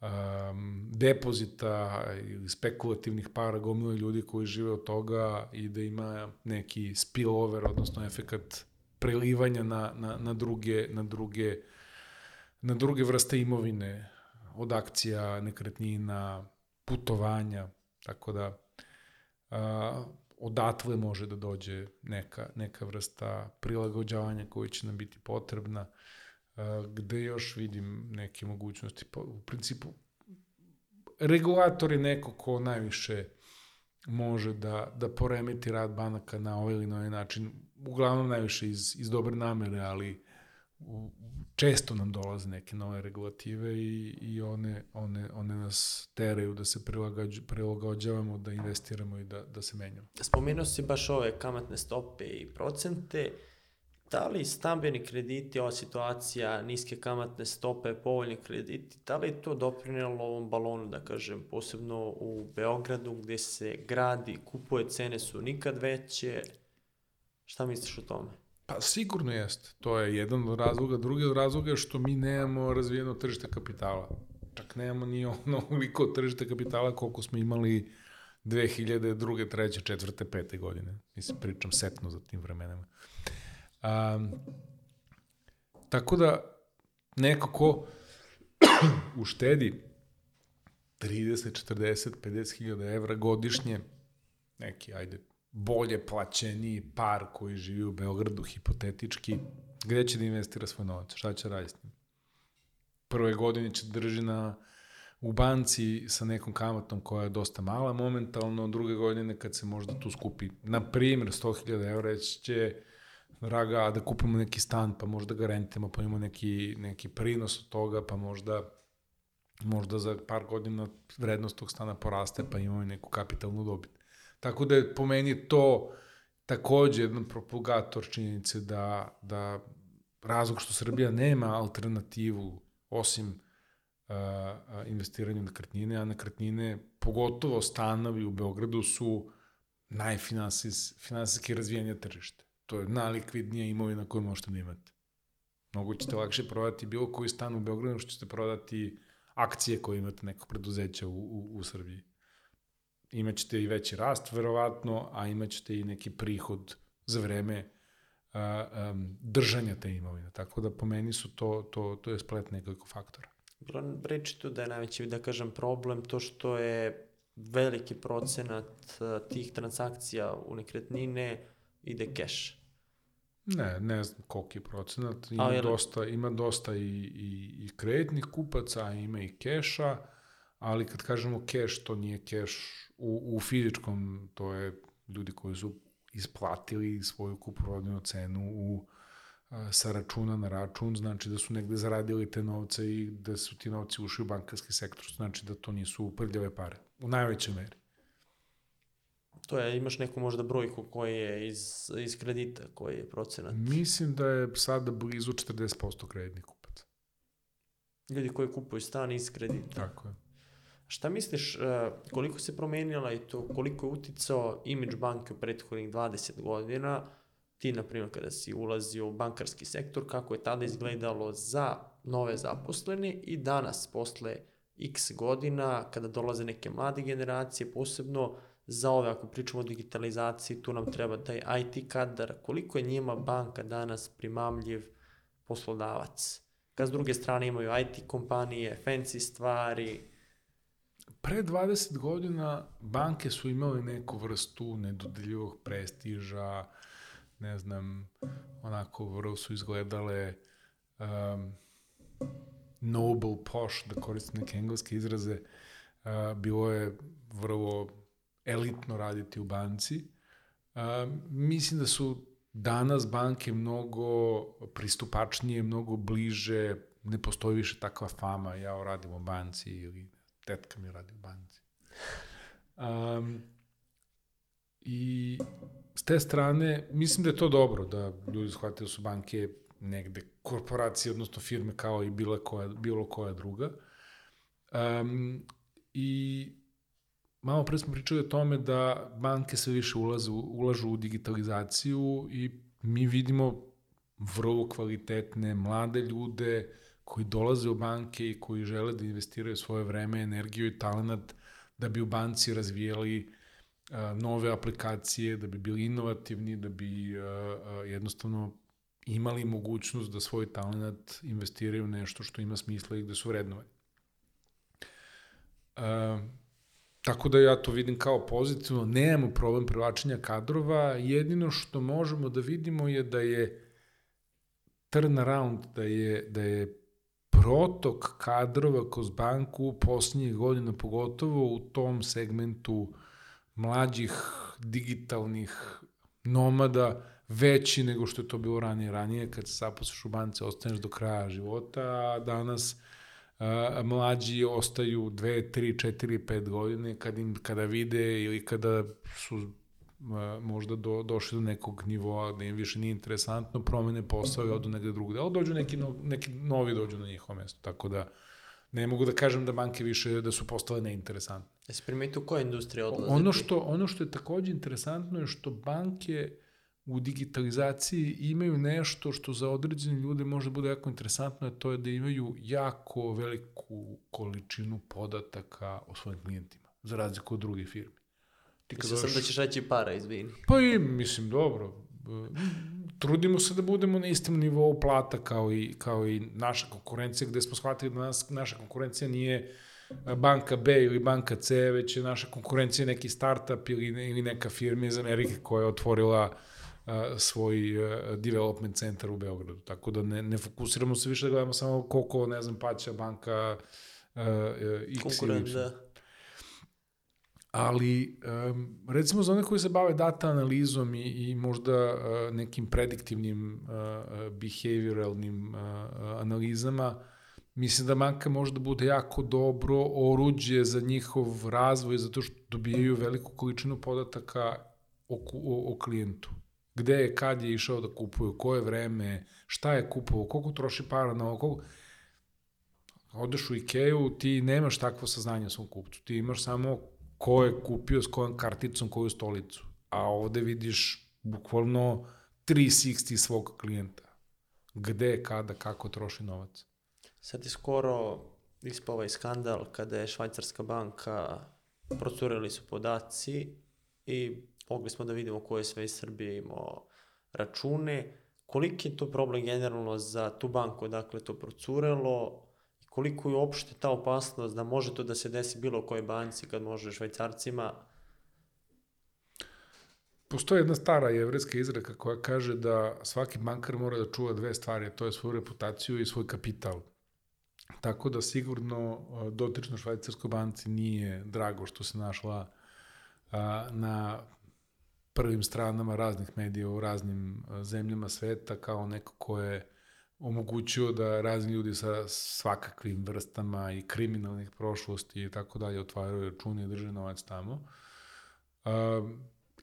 um, depozita ili spekulativnih para gomila ljudi koji žive od toga i da ima neki spillover, odnosno efekat prelivanja na, na, na, druge, na, druge, na druge vrste imovine, od akcija, nekretnina, putovanja, tako da a, odatle može da dođe neka, neka vrsta prilagođavanja koja će nam biti potrebna, a, gde još vidim neke mogućnosti. Pa, u principu, regulator je neko ko najviše može da, da poremeti rad banaka na ovaj ili na ovaj način, uglavnom najviše iz, iz dobre namere, ali u, često nam dolaze neke nove regulative i, i one, one, one nas teraju da se prilagođavamo, da investiramo i da, da se menjamo. Spomenuo si baš ove kamatne stope i procente. Da li stambeni krediti, ova situacija, niske kamatne stope, povoljni krediti, da li je to doprinelo ovom balonu, da kažem, posebno u Beogradu gde se gradi, kupuje, cene su nikad veće? Šta misliš o tome? Pa sigurno jeste. To je jedan od razloga. Drugi od razloga je što mi nemamo razvijeno tržište kapitala. Čak nemamo ni ono veliko tržište kapitala koliko smo imali 2002. 3. 4. 5. godine. Mislim, pričam setno za tim vremenima. Um, tako da, neko ko uštedi 30, 40, 50 hiljada evra godišnje, neki, ajde, bolje plaćeni par koji živi u Beogradu, hipotetički, Gde će da investira svoj novac? Šta će raditi? Prve godine će da drži na, u banci sa nekom kamatom koja je dosta mala momentalno, druge godine kad se možda tu skupi, na primjer, 100.000 eura će raga da kupimo neki stan, pa možda ga rentimo, pa imamo neki, neki prinos od toga, pa možda možda za par godina vrednost tog stana poraste, pa imamo i neku kapitalnu dobit. Tako da je po meni to takođe jedan propulgator činjenice da, da razlog što Srbija nema alternativu osim uh, investiranja na kretnine, a na kretnine, pogotovo stanovi u Beogradu su najfinansijski razvijenije tržište. To je najlikvidnija imovina koju možete da imate. Mnogo ćete lakše prodati bilo koji stan u Beogradu što ćete prodati akcije koje imate nekog preduzeća u, u, u Srbiji. Imaćete i veći rast, verovatno, a imaćete i neki prihod za vreme a, um, držanja te imovine. Tako da po meni su to, to, to je splet nekoliko faktora. Reči tu da je najveći, da kažem, problem to što je veliki procenat tih transakcija u nekretnine ide keš. Ne, ne znam koliki je procenat. Ima, A, dosta, ima dosta i, i, i kreditnih kupaca, a ima i keša, ali kad kažemo keš, to nije keš u, u fizičkom, to je ljudi koji su isplatili svoju kuprodinu cenu u sa računa na račun, znači da su negde zaradili te novce i da su ti novci ušli u bankarski sektor, znači da to nisu prljave pare, u najvećoj meri. To je, imaš neku možda brojku koji je iz, iz kredita, koji je procenat? Mislim da je sada blizu 40% kreditnih kupaca. Ljudi koji kupuju stan iz kredita. Tako je. Šta misliš, e, koliko se promenila i to koliko je uticao imidž banke u prethodnih 20 godina, ti, na primjer, kada si ulazio u bankarski sektor, kako je tada izgledalo za nove zaposlene i danas, posle x godina, kada dolaze neke mlade generacije, posebno za ove, ako pričamo o digitalizaciji, tu nam treba taj IT kadar, koliko je njima banka danas primamljiv poslodavac. Kad s druge strane imaju IT kompanije, fancy stvari. Pre 20 godina banke su imale neku vrstu nedodeljivog prestiža, ne znam, onako vrlo su izgledale um, noble, posh, da koristim neke engleske izraze, uh, bilo je vrlo elitno raditi u banci. Uh, mislim da su danas banke mnogo pristupačnije, mnogo bliže, ne postoji više takva fama, ja radim u banci ili tetka mi radi u banci. Um, I s te strane, mislim da je to dobro, da ljudi shvatili da su banke negde korporacije, odnosno firme kao i bilo koja, bilo koja druga. Um, I malo pre smo pričali o tome da banke sve više ulazu, ulažu u digitalizaciju i mi vidimo vrlo kvalitetne mlade ljude koji dolaze u banke i koji žele da investiraju svoje vreme, energiju i talent da bi u banci razvijali nove aplikacije, da bi bili inovativni, da bi jednostavno imali mogućnost da svoj talent investiraju u nešto što ima smisla i gde su vrednovani. Tako da ja to vidim kao pozitivno, nemamo problem privlačenja kadrova, jedino što možemo da vidimo je da je turnaround, da je, da je protok kadrova kroz banku poslednjih godina, pogotovo u tom segmentu mlađih digitalnih nomada, veći nego što je to bilo ranije. Ranije, kad se zaposliš u banci, ostaneš do kraja života, a danas a, mlađi ostaju 2, 3, 4, 5 godine kad im, kada vide ili kada su a, možda do, došli do nekog nivoa da im više nije interesantno, promene posao i odu negde drugde. Ali dođu neki, no, neki novi dođu na njihovo mesto. Tako da ne mogu da kažem da banke više da su postale neinteresantne. Jesi primetio koja industrija odlazi? Ono što, ono što je takođe interesantno je što banke u digitalizaciji imaju nešto što za određene ljude može bude jako interesantno, a to je da imaju jako veliku količinu podataka o svojim klijentima, za razliku od drugih firmi. Ti Mislim sam da ćeš reći para, izvini. Pa i, mislim, dobro. Trudimo se da budemo na istom nivou plata kao i, kao i naša konkurencija, gde smo shvatili da nas, naša konkurencija nije banka B ili banka C, već je naša konkurencija neki startup ili, ili neka firma iz Amerike koja je otvorila uh, svoj development centar u Beogradu. Tako da ne, ne fokusiramo se više da gledamo samo koliko, ne znam, paća banka a, X Konkurent, ili Y. da. Ali, um, recimo za one koji se bave data analizom i, i možda uh, nekim prediktivnim uh, uh, behavioralnim uh, analizama, mislim da banka može da bude jako dobro oruđe za njihov razvoj, zato što dobijaju veliku količinu podataka o, o, o klijentu. Gde je, kad je išao da kupuje, koje vreme, šta je kupovao, koliko troši para na ovo. Odeš u Ikeu, ti nemaš takvo saznanje o svom kupcu. Ti imaš samo ko je kupio s kojom karticom koju stolicu. A ovde vidiš bukvalno 360 svog klijenta. Gde, kada, kako troši novac. Sad je skoro ispao ovaj skandal kada je švajcarska banka, procurili su podaci i mogli smo da vidimo ko je sve iz Srbije imao račune. Koliki je to problem generalno za tu banku, dakle to procurelo, koliko je uopšte ta opasnost da može to da se desi bilo kojoj banci kad može švajcarcima, Postoji jedna stara jevreska izreka koja kaže da svaki bankar mora da čuva dve stvari, to je svoju reputaciju i svoj kapital. Tako da sigurno dotično švajcarskoj banci nije drago što se našla na prvim stranama raznih medija u raznim a, zemljama sveta kao neko ko je omogućio da razni ljudi sa svakakvim vrstama i kriminalnih prošlosti i tako dalje otvaraju račune i drže novac tamo. A,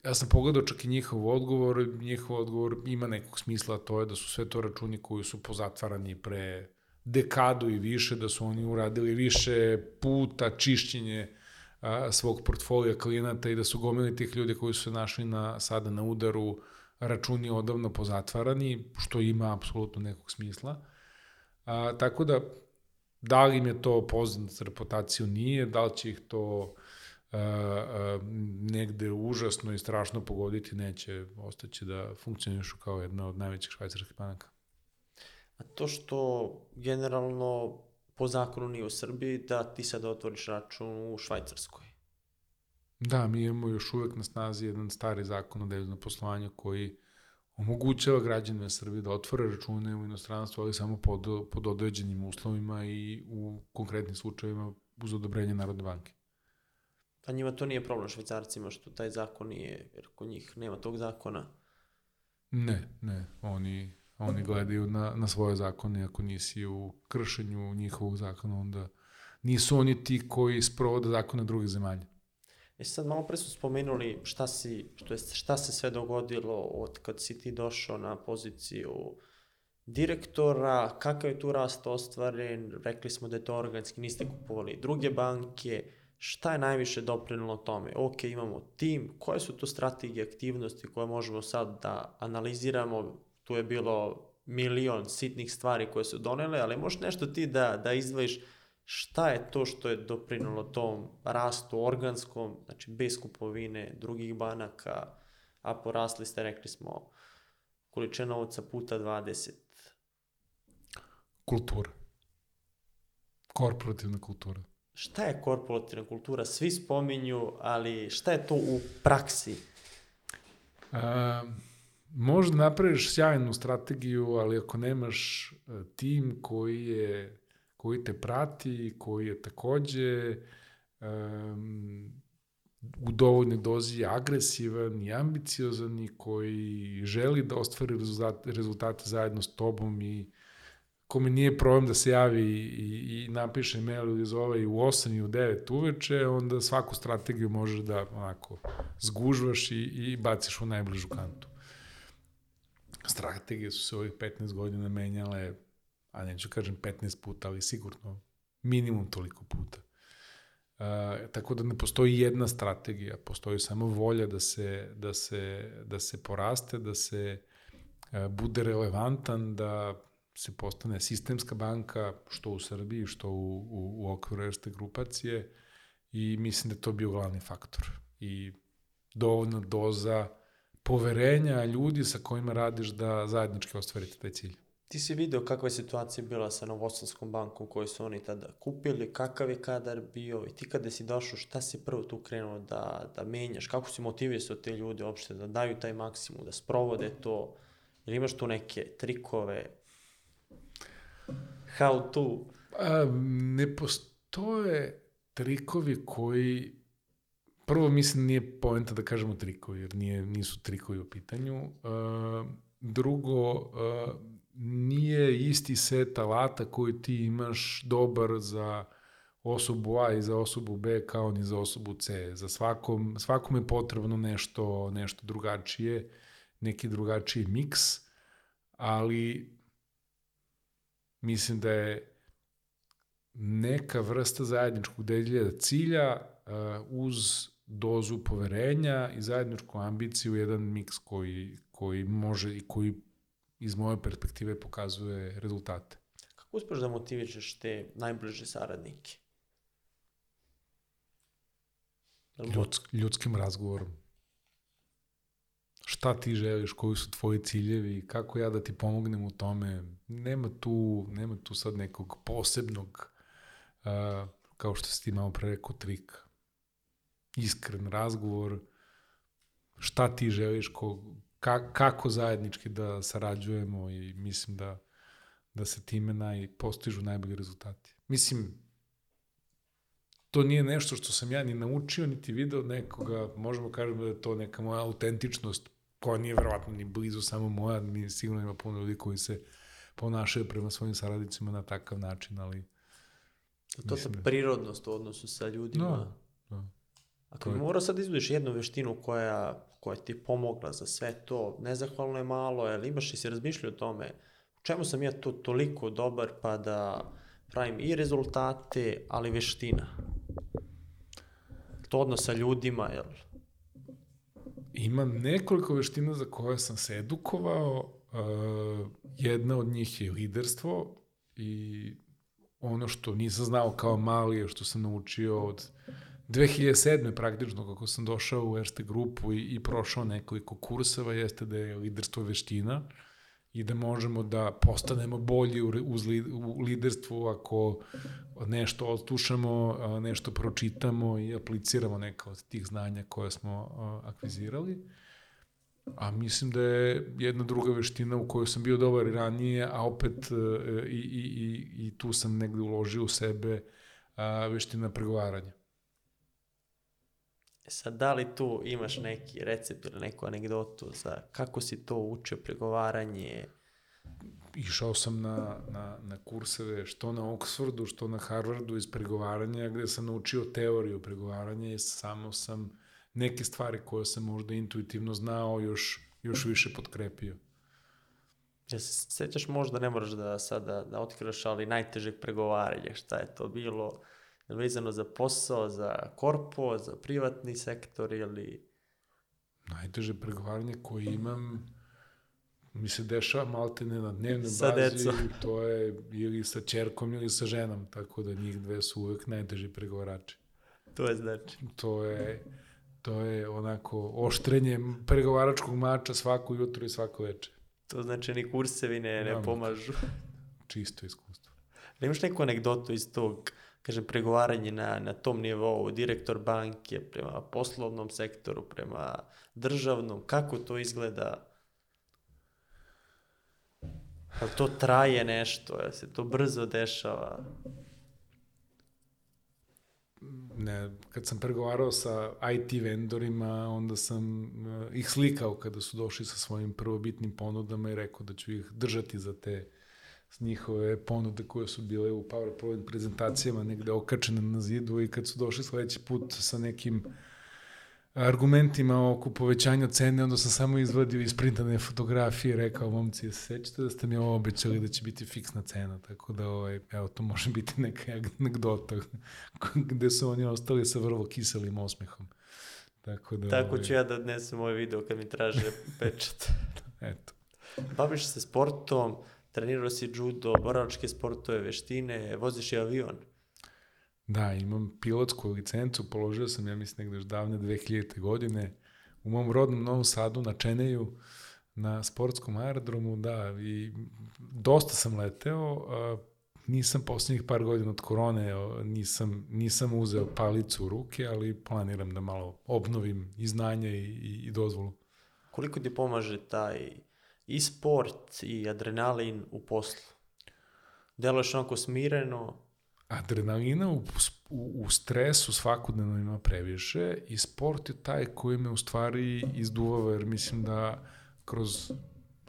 ja sam pogledao čak i njihov odgovor, njihov odgovor ima nekog smisla, to je da su sve to računi koji su pozatvarani pre dekadu i više, da su oni uradili više puta čišćenje a, svog portfolija klijenata i da su gomili tih ljudi koji su se našli na, sada na udaru računi odavno pozatvarani, što ima apsolutno nekog smisla. A, tako da, da li im je to poznat za reputaciju, nije, da li će ih to a, a, negde užasno i strašno pogoditi, neće, ostaće da funkcionišu kao jedna od najvećih švajcarskih banaka. a to što generalno po zakonu nije u Srbiji, da ti sad otvoriš račun u Švajcarskoj. Da, mi imamo još uvek na snazi jedan stari zakon o deviznom poslovanju koji omogućava građanima Srbije da otvore račune u inostranstvu, ali samo pod, pod određenim uslovima i u konkretnim slučajevima uz odobrenje Narodne banke. Pa njima to nije problem švajcarcima što taj zakon nije, jer kod njih nema tog zakona. Ne, ne, oni, oni gledaju na, na svoje zakone, ako nisi u kršenju njihovog zakona, onda nisu oni ti koji sprovode zakone drugih zemalja. E sad malo pre su spomenuli šta, si, što je, šta se sve dogodilo od kad si ti došao na poziciju direktora, kakav je tu rast ostvaren, rekli smo da je to organski, niste kupovali druge banke, šta je najviše doprinilo tome? Ok, imamo tim, koje su to strategije aktivnosti koje možemo sad da analiziramo, tu je bilo milion sitnih stvari koje su donele, ali možeš nešto ti da, da izdvojiš šta je to što je doprinilo tom rastu organskom, znači bez kupovine drugih banaka, a porasli ste, rekli smo, količina novca puta 20. Kultura. Korporativna kultura. Šta je korporativna kultura? Svi spominju, ali šta je to u praksi? A, možda napraviš sjajnu strategiju, ali ako nemaš e, tim koji je koji te prati, koji je takođe um, u dovoljnoj dozi agresivan i ambiciozan i koji želi da ostvari rezultate, rezultate zajedno s tobom i kome nije problem da se javi i, i napiše mail ili zove i u 8 i u 9 uveče, onda svaku strategiju možeš da onako zgužvaš i, i baciš u najbližu kantu. Strategije su se ovih 15 godina menjale, a neću kažem 15 puta, ali sigurno minimum toliko puta. Uh, tako da ne postoji jedna strategija, postoji samo volja da se, da se, da se poraste, da se uh, bude relevantan, da se postane sistemska banka, što u Srbiji, što u, u, u okviru erste grupacije i mislim da to bio glavni faktor. I dovoljna doza poverenja ljudi sa kojima radiš da zajednički ostvarite taj cilj. Ti si video kakva je situacija bila sa Novosadskom bankom koju su oni tada kupili, kakav je kadar bio i ti kada si došao, šta si prvo tu krenuo da, da menjaš, kako si motivisao te ljude uopšte da daju taj maksimum, da sprovode to, ili imaš tu neke trikove, how to? A, ne postoje trikovi koji prvo mislim nije poenta da kažemo trikovi, jer nije, nisu trikovi u pitanju. Uh, drugo, uh, nije isti set alata koji ti imaš dobar za osobu A i za osobu B kao ni za osobu C. Za svakom, svakom je potrebno nešto, nešto drugačije, neki drugačiji miks, ali mislim da je neka vrsta zajedničkog deljenja cilja uh, uz dozu poverenja i zajedničku ambiciju jedan miks koji, koji može i koji iz moje perspektive pokazuje rezultate. Kako uspeš da motivišeš te najbliže saradnike? Ljudsk, ljudskim razgovorom. Šta ti želiš, koji su tvoji ciljevi, kako ja da ti pomognem u tome. Nema tu, nema tu sad nekog posebnog, uh, kao što si ti malo pre rekao, trik. Iskren razgovor, šta ti želiš, ko, ka, kako zajednički da sarađujemo i mislim da, da se time naj, postižu najbolji rezultati. Mislim, to nije nešto što sam ja ni naučio, niti video nekoga, možemo kažemo da je to neka moja autentičnost, koja nije verovatno ni blizu samo moja, ni sigurno ima puno ljudi koji se ponašaju prema svojim saradnicima na takav način, ali... To je da... prirodnost u odnosu sa ljudima. Da, da. Ako bi morao sad da izbudiš jednu veštinu koja, koja ti je pomogla za sve to, nezahvalno je malo, jel imaš i se razmišljao o tome, u čemu sam ja to toliko dobar pa da pravim i rezultate, ali veština. To odnos sa ljudima, jel? Imam nekoliko veština za koje sam se edukovao. Uh, jedna od njih je liderstvo i ono što nisam znao kao mali je što sam naučio od 2007. praktično kako sam došao u Erste grupu i, i prošao nekoliko kurseva jeste da je liderstvo veština i da možemo da postanemo bolji u, u liderstvu ako nešto odslušamo, nešto pročitamo i apliciramo neka od tih znanja koje smo akvizirali. A mislim da je jedna druga veština u kojoj sam bio dobar i ranije, a opet e, i, i, i, i tu sam negde uložio u sebe veština pregovaranja. E sad, da li tu imaš neki recept ili neku anegdotu za kako si to učio pregovaranje? Išao sam na, na, na kurseve što na Oxfordu, što na Harvardu iz pregovaranja, gde sam naučio teoriju pregovaranja i samo sam neke stvari koje sam možda intuitivno znao još, još više potkrepio. Ja se sećaš možda, ne moraš da sada da otkrivaš, ali najtežeg pregovaranja, šta je to bilo? Vezano za posao, za korpo, za privatni sektor ili... Najteže pregovaranje koje imam mi se dešava malte ne na dnevnoj sa bazi, decom. to je ili sa čerkom ili sa ženom, tako da njih dve su uvek najteži pregovarači. To je znači. To je, to je onako oštrenje pregovaračkog mača svako jutro i svako veče. To znači ni kursevi ne, ne pomažu. Čisto iskustvo. Imaš neku anegdotu iz tog kažem, pregovaranje na, na tom nivou, direktor banke prema poslovnom sektoru, prema državnom, kako to izgleda? Ali to traje nešto, ja se to brzo dešava? ne, kad sam pregovarao sa IT vendorima, onda sam uh, ih slikao kada su došli sa svojim prvobitnim ponudama i rekao da ću ih držati za te njihove ponude koje su bile u PowerPoint prezentacijama negde okačene na zidu i kad su došli sledeći put sa nekim argumentima oko povećanja cene, onda sam samo izvadio isprintane fotografije i rekao, momci, sećate da ste mi ovo obećali da će biti fiksna cena, tako da, ovaj, evo, to može biti neka anegdota gde su oni ostali sa vrlo kiselim osmehom. Tako, da, tako ovaj... ću ja da odnesem ovaj video kad mi traže pečat. Eto. Baviš se sportom, trenirao si judo, boračke sportove, veštine, voziš i avion. Da, imam pilotsku licencu, položio sam, ja mislim, negde još davne 2000. godine, u mom rodnom Novom Sadu na Čeneju, na sportskom aerodromu, da, i dosta sam leteo, a, nisam poslednjih par godina od korone, nisam, nisam uzeo palicu u ruke, ali planiram da malo obnovim i znanje i, i, i dozvolu. Koliko ti pomaže taj i sport i adrenalin u poslu? Deluješ onako smireno, Adrenalina u, u, u stresu svakodnevno ima previše i sport je taj koji me u stvari izduvava, jer mislim da kroz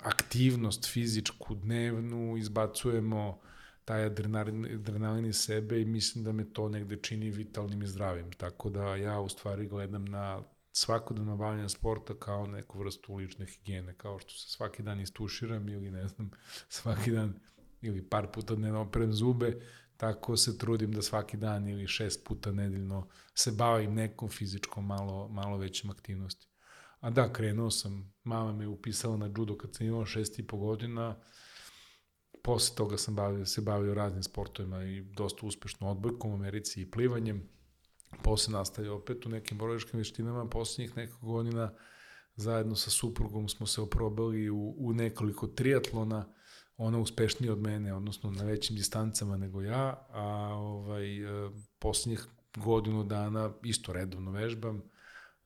aktivnost fizičku, dnevnu, izbacujemo taj adrenalin, adrenalin iz sebe i mislim da me to negde čini vitalnim i zdravim. Tako da ja u stvari gledam na svakodnevno bavljanje sporta kao neku vrstu lične higijene, kao što se svaki dan istuširam ili ne znam, svaki dan ili par puta dnevno operem zube, tako se trudim da svaki dan ili šest puta nedeljno se bavim nekom fizičkom malo, malo većim aktivnosti. A da, krenuo sam, mama me upisala na judo kad sam imao šest i po godina, posle toga sam bavio, se bavio raznim sportovima i dosta uspešno odbojkom u Americi i plivanjem, posle nastavio opet u nekim borilačkim veštinama, poslednjih nekog godina zajedno sa suprugom smo se oprobali u, u nekoliko triatlona, ona uspešnija od mene, odnosno na većim distancama nego ja, a ovaj, e, poslednjih godinu dana isto redovno vežbam,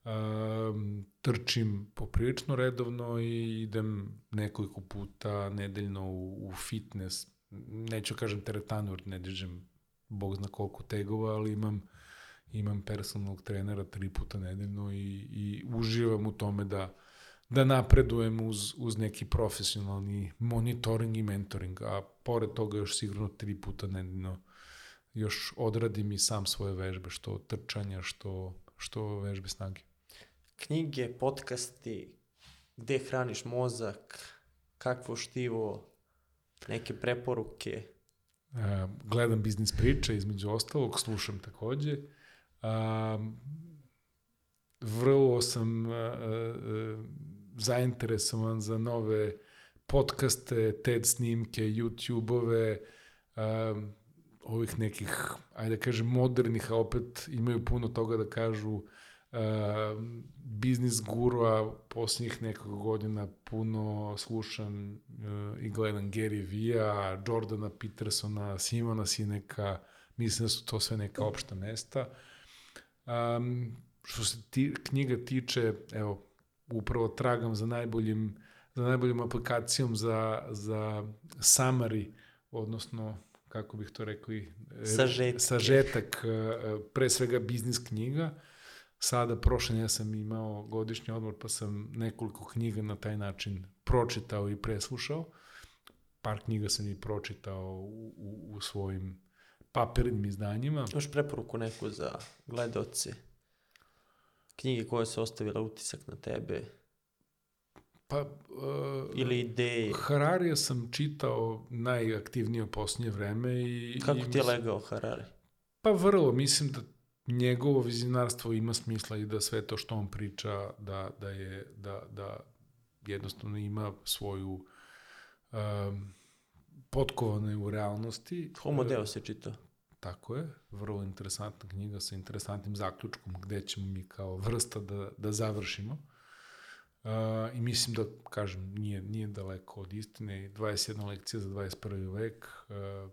um, trčim poprilično redovno i idem nekoliko puta nedeljno u, u fitness, neću kažem teretanu jer ne dižem bog zna koliko tegova, ali imam imam personalnog trenera tri puta nedeljno i, i uživam u tome da da napredujem uz, uz neki profesionalni monitoring i mentoring, a pored toga još sigurno tri puta nedeljno još odradim i sam svoje vežbe, što trčanja, što, što vežbe snage. knjige, podcasti, gde hraniš mozak, kakvo štivo, neke preporuke. E, gledam biznis priče, između ostalog, slušam takođe. Um, vrlo sam uh, uh, zainteresovan za nove podcaste, TED snimke, YouTube-ove, um, ovih nekih, ajde da kažem, modernih, a opet imaju puno toga da kažu uh, biznis gurua posljednjih nekog godina puno slušam uh, i gledam Gary Vee-a, Jordana Petersona, Simona Sineka, mislim da su to sve neka opšta mesta. Um, što se ti, knjiga tiče, evo, upravo tragam za najboljim za najboljom aplikacijom za, za summary, odnosno, kako bih to rekli, Sažetke. sažetak, pre svega biznis knjiga. Sada, prošle ja sam imao godišnji odmor, pa sam nekoliko knjiga na taj način pročitao i preslušao. Par knjiga sam i pročitao u, u, u svojim papirnim izdanjima. Imaš preporuku neku za gledoce? Knjige koje su ostavile utisak na tebe? Pa, uh, Ili ideje? Hararija sam čitao najaktivnije u posljednje vreme i... Kako i ti je legao Harari? Pa vrlo, mislim da njegovo vizionarstvo ima smisla i da sve to što on priča da, da je da, da jednostavno ima svoju um, potkovano je u realnosti. Homo Deo se čitao. Tako je, vrlo interesantna knjiga sa interesantnim zaključkom gde ćemo mi kao vrsta da, da završimo. Uh, I mislim da, kažem, nije, nije daleko od istine. 21 lekcija za 21. vek. Uh,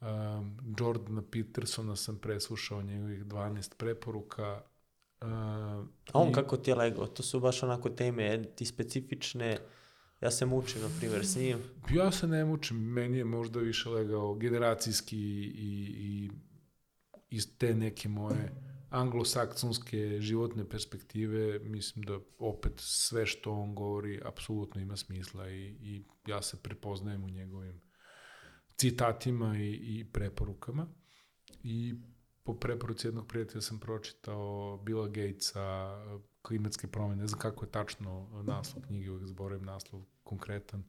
um, Jordana Petersona sam preslušao njegovih 12 preporuka. Uh, A on kako ti je legao? To su baš onako teme, ti specifične. Ja se mučim, na primjer, s njim. Ja se ne mučim, meni je možda više legao generacijski i, i iz te neke moje anglosaksonske životne perspektive, mislim da opet sve što on govori apsolutno ima smisla i, i ja se prepoznajem u njegovim citatima i, i preporukama. I po preporuci jednog prijatelja sam pročitao Billa Gatesa, klimatske promene, ne znam kako je tačno naslov knjige, uvijek zaboravim naslov konkretan,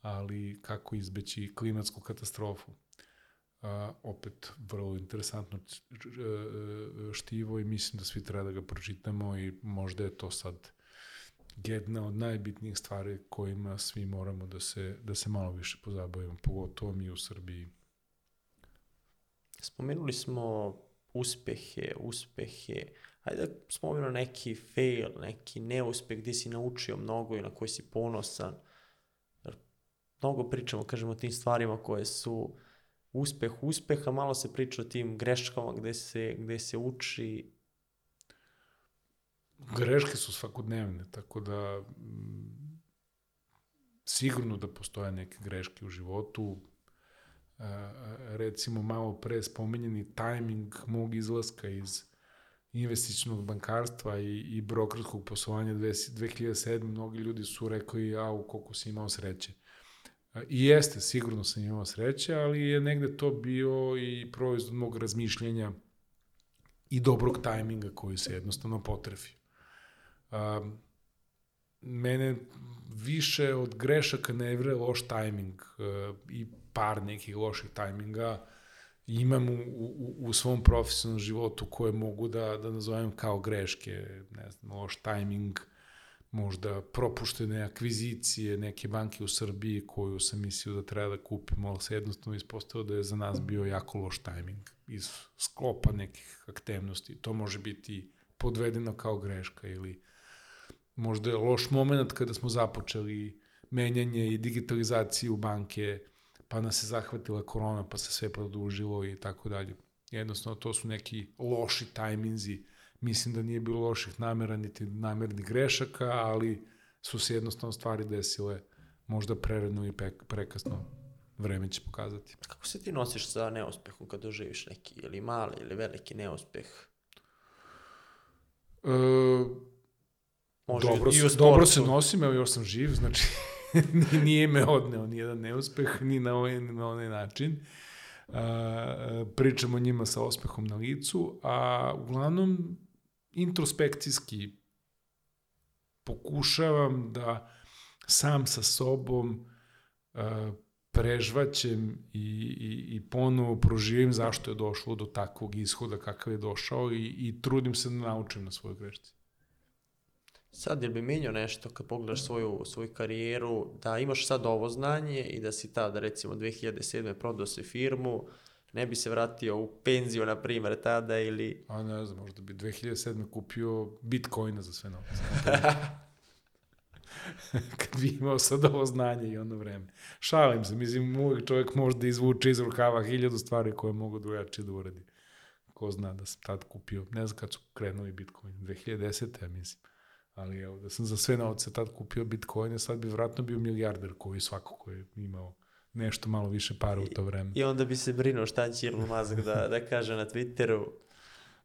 ali kako izbeći klimatsku katastrofu. Uh, opet vrlo interesantno č- štivo i mislim da svi treba da ga pročitamo i možda je to sad jedna od najbitnijih stvari kojima svi moramo da se, da se malo više pozabavimo, pogotovo mi u Srbiji. Spomenuli smo uspehe, uspehe, Hajde da spomenu neki fail, neki neuspeh gdje si naučio mnogo i na koji si ponosan. Mnogo pričamo, kažemo, o tim stvarima koje su uspeh uspeha, malo se priča o tim greškama gde se, gde se uči. Greške su svakodnevne, tako da mm, sigurno da postoje neke greške u životu. E, recimo malo pre spomenjeni tajming mog izlaska iz investičnog bankarstva i, i brokerskog poslovanja 2007. Mnogi ljudi su rekli, au, koliko si imao sreće. I jeste, sigurno sam imao sreće, ali je negde to bio i proizvod mog razmišljenja i dobrog tajminga koji se jednostavno potrefio. Um, mene više od grešaka ne vre loš tajming uh, i par nekih loših tajminga imam u, u, u svom profesionalnom životu koje mogu da, da nazovem kao greške, ne znam, loš tajming, možda propuštene akvizicije neke banke u Srbiji koju sam mislio da treba da kupim, ali se jednostavno ispostavio da je za nas bio jako loš tajming iz sklopa nekih aktivnosti. To može biti podvedeno kao greška ili možda je loš moment kada smo započeli menjanje i digitalizaciju banke, pa nas je zahvatila korona, pa se sve produžilo i tako dalje. Jednostavno, to su neki loši tajminzi Mislim da nije bilo loših namera, niti namernih grešaka, ali su se jednostavno stvari desile možda prerano i prekasno. Vreme će pokazati. Kako se ti nosiš sa neuspehom kad doživiš neki ili mali ili veliki neuspeh? E, Može dobro, i u dobro se nosim, evo još sam živ, znači nije me odneo ni jedan neuspeh, ni na ovaj, ni na onaj način. Uh, pričamo njima sa ospehom na licu, a uglavnom introspekcijski pokušavam da sam sa sobom uh, prežvaćem i, i, i ponovo proživim zašto je došlo do takvog ishoda kakav je došao i, i trudim se da naučim na svojoj grešci. Sad, jel bi menio nešto kad pogledaš svoju, svoju karijeru, da imaš sad ovo znanje i da si tada, recimo, 2007. prodao se firmu, ne bi se vratio u penziju, na primjer, tada ili... A ne znam, možda bi 2007. kupio bitcoina za sve novce. kad bi imao sad ovo znanje i ono vreme. Šalim se, mislim, uvijek čovjek može da izvuče iz rukava hiljadu stvari koje mogu drugačije da uradi. Ko zna da sam tad kupio, ne znam kad su krenuli Bitcoin, 2010. ja mislim. Ali evo, da sam za sve novce tad kupio Bitcoine, sad bi vratno bio milijarder koji svako ko je imao nešto malo više para u to vreme. I onda bi se brinuo šta će Elon Musk da, da kaže na Twitteru.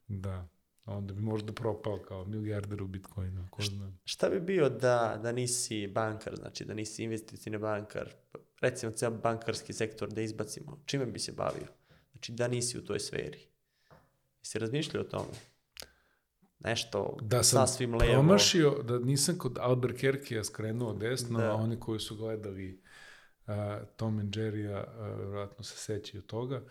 Da, onda bi možda propao kao milijarder u Bitcoinu, ko zna. Šta bi bio da, da nisi bankar, znači da nisi investicijni bankar, recimo ceo bankarski sektor da izbacimo, čime bi se bavio? Znači da nisi u toj sferi. Jesi razmišljao o tome? Nešto da sam sasvim levo. promašio, da nisam kod Albuquerque skrenuo desno, da. a oni koji su gledali a, Tom and Jerry-a, verovatno se sećaju toga.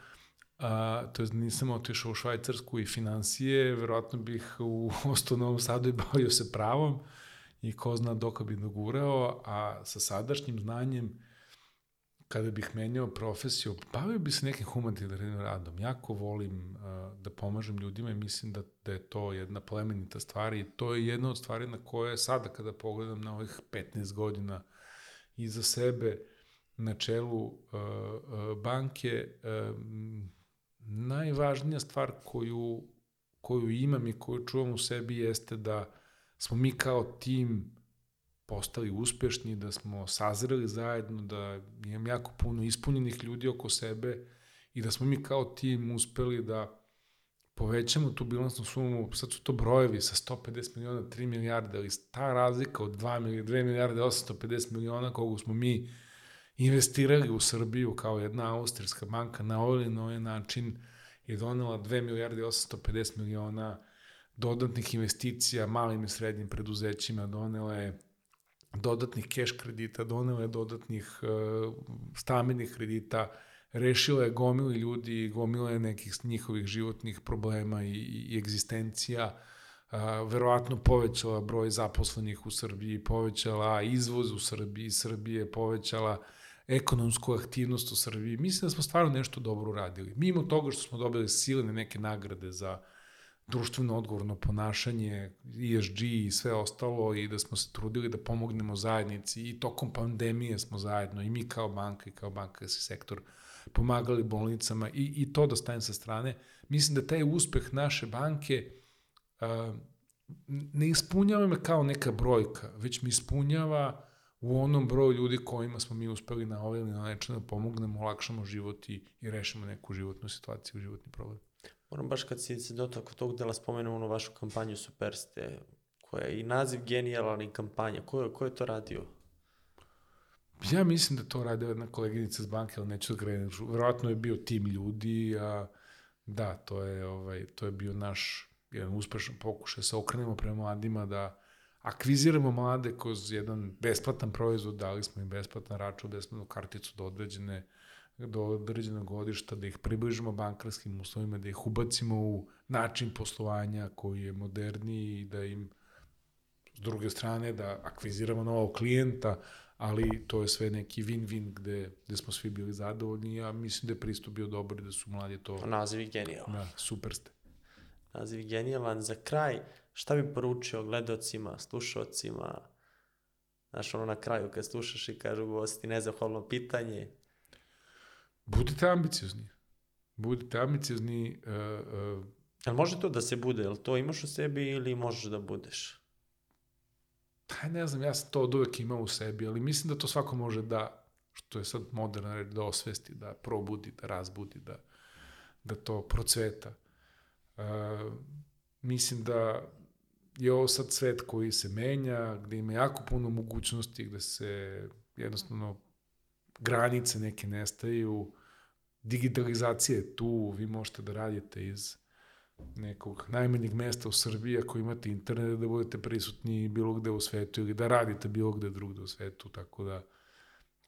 A, to je nisam otišao u Švajcarsku i financije, verovatno bih u ostao Novom Sadu i bavio se pravom i ko zna dok bi dogurao, a sa sadašnjim znanjem, kada bih menjao profesiju, bavio bi se nekim humanitarnim radom. Jako volim uh, da pomažem ljudima i mislim da, da je to jedna plemenita stvar i to je jedna od stvari na koje sada kada pogledam na ovih 15 godina iza sebe, na čelu uh, uh, banke, uh, najvažnija stvar koju, koju imam i koju čuvam u sebi jeste da smo mi kao tim postali uspešni, da smo sazreli zajedno, da imam jako puno ispunjenih ljudi oko sebe i da smo mi kao tim uspeli da povećamo tu bilansnu sumu, sad su to brojevi sa 150 miliona, 3 milijarde, ali ta razlika od 2 milijarde, 2 milijarde 850 miliona kogu smo mi investirali u Srbiju kao jedna austrijska banka na ovaj na ovaj način je donela 2 milijarde 850 miliona dodatnih investicija malim i srednjim preduzećima, donela je dodatnih keš kredita, donela je dodatnih uh, stamenih kredita, rešila je gomili ljudi, gomila je nekih njihovih životnih problema i, i egzistencija, uh, verovatno povećala broj zaposlenih u Srbiji, povećala izvoz u Srbiji, Srbije povećala ekonomsku aktivnost u Srbiji. Mislim da smo stvarno nešto dobro uradili. Mimo toga što smo dobili silne neke nagrade za društveno odgovorno ponašanje, ESG i sve ostalo i da smo se trudili da pomognemo zajednici i tokom pandemije smo zajedno i mi kao banka i kao bankarski sektor pomagali bolnicama i, i to da stavim sa strane. Mislim da taj uspeh naše banke uh, ne ispunjava me kao neka brojka, već mi ispunjava u onom broju ljudi kojima smo mi uspeli na ovaj ili na način da pomognemo, olakšamo život i, i rešimo neku životnu situaciju, životni problem. Moram baš kad si se dotakao tog dela spomenuo onu vašu kampanju Superste, koja je i naziv genijalan i kampanja. Ko, ko je to radio? Ja mislim da to radio jedna koleginica iz banke, ali neću da krenem. Verovatno je bio tim ljudi, a da, to je, ovaj, to je bio naš jedan uspešan pokušaj, da se okrenemo prema mladima, da akviziramo mlade kroz jedan besplatan proizvod, dali smo im besplatan račun, besplatnu karticu do određene do određenog godišta, da ih približimo bankarskim uslovima, da ih ubacimo u način poslovanja koji je moderniji i da im s druge strane da akviziramo novog klijenta, ali to je sve neki win-win gde, gde smo svi bili zadovoljni ja mislim da je pristup bio dobar i da su mladi to... Naziv je genijalan. Da, super ste. Naziv je genijalan. Za kraj, šta bi poručio gledocima, slušalcima, znaš ono na kraju kad slušaš i kažu gosti nezahvalno pitanje, Budite ambiciozni. Budite ambiciozni. Uh, uh, Jel može to da se bude? Jel to imaš u sebi ili možeš da budeš? Pa ne znam, ja sam to od uvek imao u sebi, ali mislim da to svako može da, što je sad moderna reč, da osvesti, da probudi, da razbudi, da, da to procveta. Uh, mislim da je ovo sad svet koji se menja, gde ima jako puno mogućnosti, gde se jednostavno granice neke nestaju, digitalizacija je tu, vi možete da radite iz nekog najmanjeg mesta u Srbiji ako imate internet da budete prisutni bilo gde u svetu ili da radite bilo gde drugde u svetu, tako da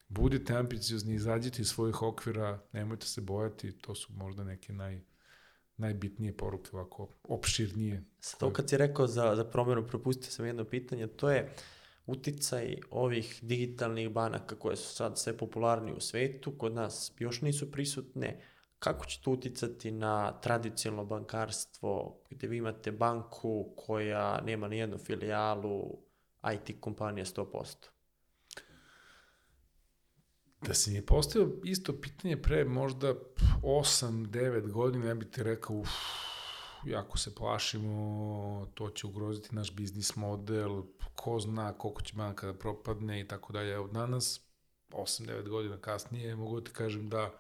budite ambiciozni, izađite iz svojih okvira, nemojte se bojati, to su možda neke naj, najbitnije poruke ovako opširnije. Sad to kad si rekao za, za promjenu, propustio sam jedno pitanje, to je uticaj ovih digitalnih banaka koje su sad sve popularnije u svetu, kod nas još nisu prisutne, kako će to uticati na tradicionalno bankarstvo gde vi imate banku koja nema ni jednu filijalu, IT kompanija 100%? Da se mi postavio isto pitanje pre možda 8-9 godina, ja bih ti rekao, jako se plašimo, to će ugroziti naš biznis model, ko zna koliko će banka da propadne i tako dalje. Od danas, 8-9 godina kasnije, mogu da ti kažem da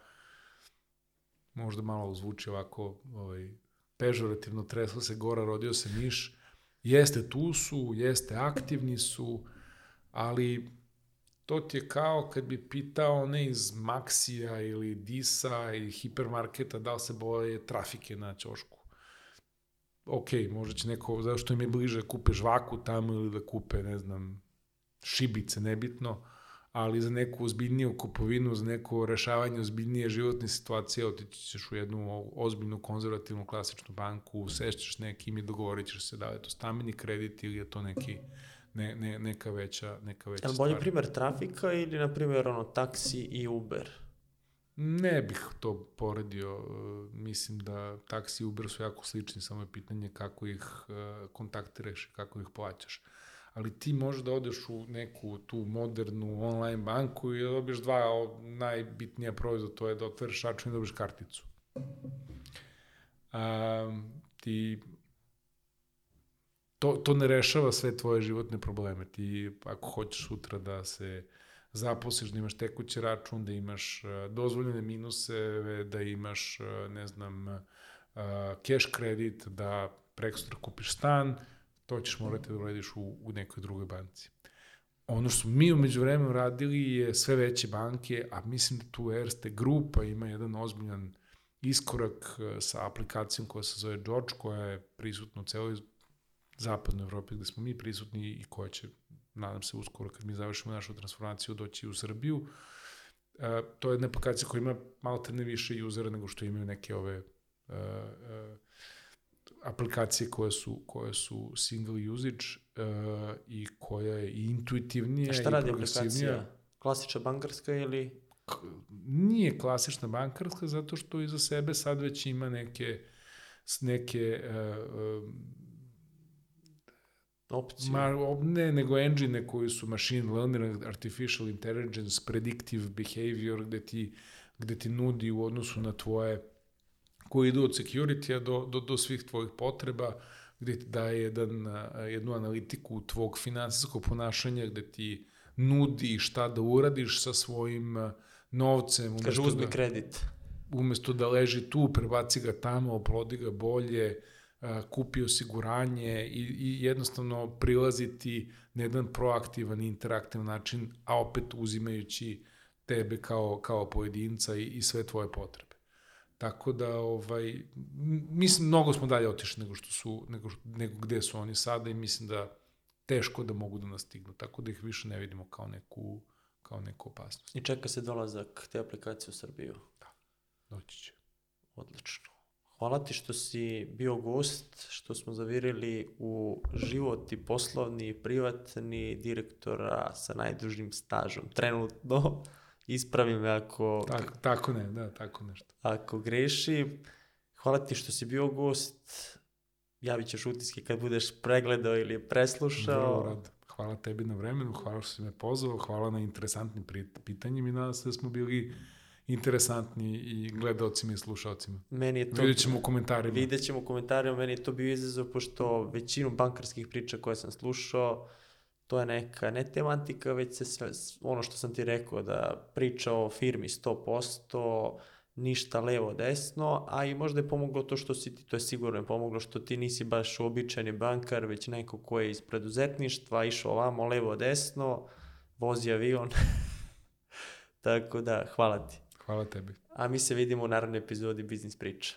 možda malo zvuči ovako ovaj, pežorativno, treslo se gora, rodio se miš, jeste tu su, jeste aktivni su, ali to ti je kao kad bi pitao ne iz Maxija ili Disa ili hipermarketa da li se boje trafike na ćošku ok, možda će neko, zašto im je bliže da kupe žvaku tamo ili da kupe, ne znam, šibice, nebitno, ali za neku ozbiljniju kupovinu, za neko rešavanje ozbiljnije životne situacije, otići ćeš u jednu ozbiljnu, konzervativnu, klasičnu banku, sešćeš nekim i dogovorit ćeš se da li je to stambeni kredit ili je to neki ne, ne, neka veća, neka veća stvar. Je li bolji primer trafika ili, na primjer, ono, taksi i Uber? Ne bih to poredio. Mislim da taksi i Uber su jako slični, samo je pitanje kako ih e, kontaktiraš i kako ih plaćaš. Ali ti možeš da odeš u neku tu modernu online banku i da dobiješ dva najbitnija proizvoda, to je da otvoriš račun i dobiješ karticu. A, ti to, to ne rešava sve tvoje životne probleme. Ti, ako hoćeš sutra da se zaposliš, da imaš tekući račun, da imaš e, dozvoljene minuse, da imaš, e, ne znam, e, cash kredit, da prekstra kupiš stan, to ćeš morati da uradiš u, u nekoj drugoj banci. Ono što mi umeđu vremenu radili je sve veće banke, a mislim da tu Erste grupa ima jedan ozbiljan iskorak sa aplikacijom koja se zove George, koja je prisutna u celoj zapadnoj Evropi gde smo mi prisutni i koja će nadam se uskoro kad mi završimo našu transformaciju doći u Srbiju. E, to je jedna aplikacija koja ima malo te ne više usera nego što imaju neke ove e, e, aplikacije koje su, koje su single usage e, i koja je i intuitivnija A šta radi aplikacija? Klasična bankarska ili? Nije klasična bankarska zato što iza sebe sad već ima neke neke uh, Opcije. Ma, ne, nego engine koji su machine learning, artificial intelligence, predictive behavior, gde ti, gde ti nudi u odnosu na tvoje, koji idu od security do, do, do svih tvojih potreba, gde ti daje jedan, a, jednu analitiku tvog finansijskog ponašanja, gde ti nudi šta da uradiš sa svojim a, novcem. Kaže, uzmi da, kredit. umesto da leži tu, prebaci ga tamo, oplodi ga bolje, kupi osiguranje i, i jednostavno prilaziti na jedan proaktivan, interaktivan način, a opet uzimajući tebe kao, kao pojedinca i, i sve tvoje potrebe. Tako da, ovaj, mislim, mnogo smo dalje otišli nego što su, nego, nego gde su oni sada i mislim da teško da mogu da nas stignu, tako da ih više ne vidimo kao neku, kao neku opasnost. I čeka se dolazak te aplikacije u Srbiju. Doći će. Odlično. Hvala ti što si bio gost, što smo zavirili u život i poslovni i privatni direktora sa najdužim stažom. Trenutno, ispravi me ako, Tako, tako ne, da, tako nešto. ako grešim. Hvala ti što si bio gost. Javit ćeš utiske kad budeš pregledao ili Vrlo preslušao. rado. Hvala tebi na vremenu, hvala što si me pozvao, hvala na interesantnim pitanjima i nadam se da smo bili interesantni i gledalcima i slušalcima. Meni je to... Vidjet ćemo u komentarima. Vidjet ćemo u komentarima, meni je to bio izazov, pošto većinu bankarskih priča koje sam slušao, to je neka ne tematika, već se sve, ono što sam ti rekao, da priča o firmi 100%, ništa levo desno, a i možda je pomoglo to što si ti, to je sigurno je pomoglo što ti nisi baš uobičajeni bankar, već neko ko je iz preduzetništva, išao ovamo levo desno, vozi avion. Tako da, hvala ti. Hvala tebi. A mi se vidimo u narednoj epizodi Biznis priča.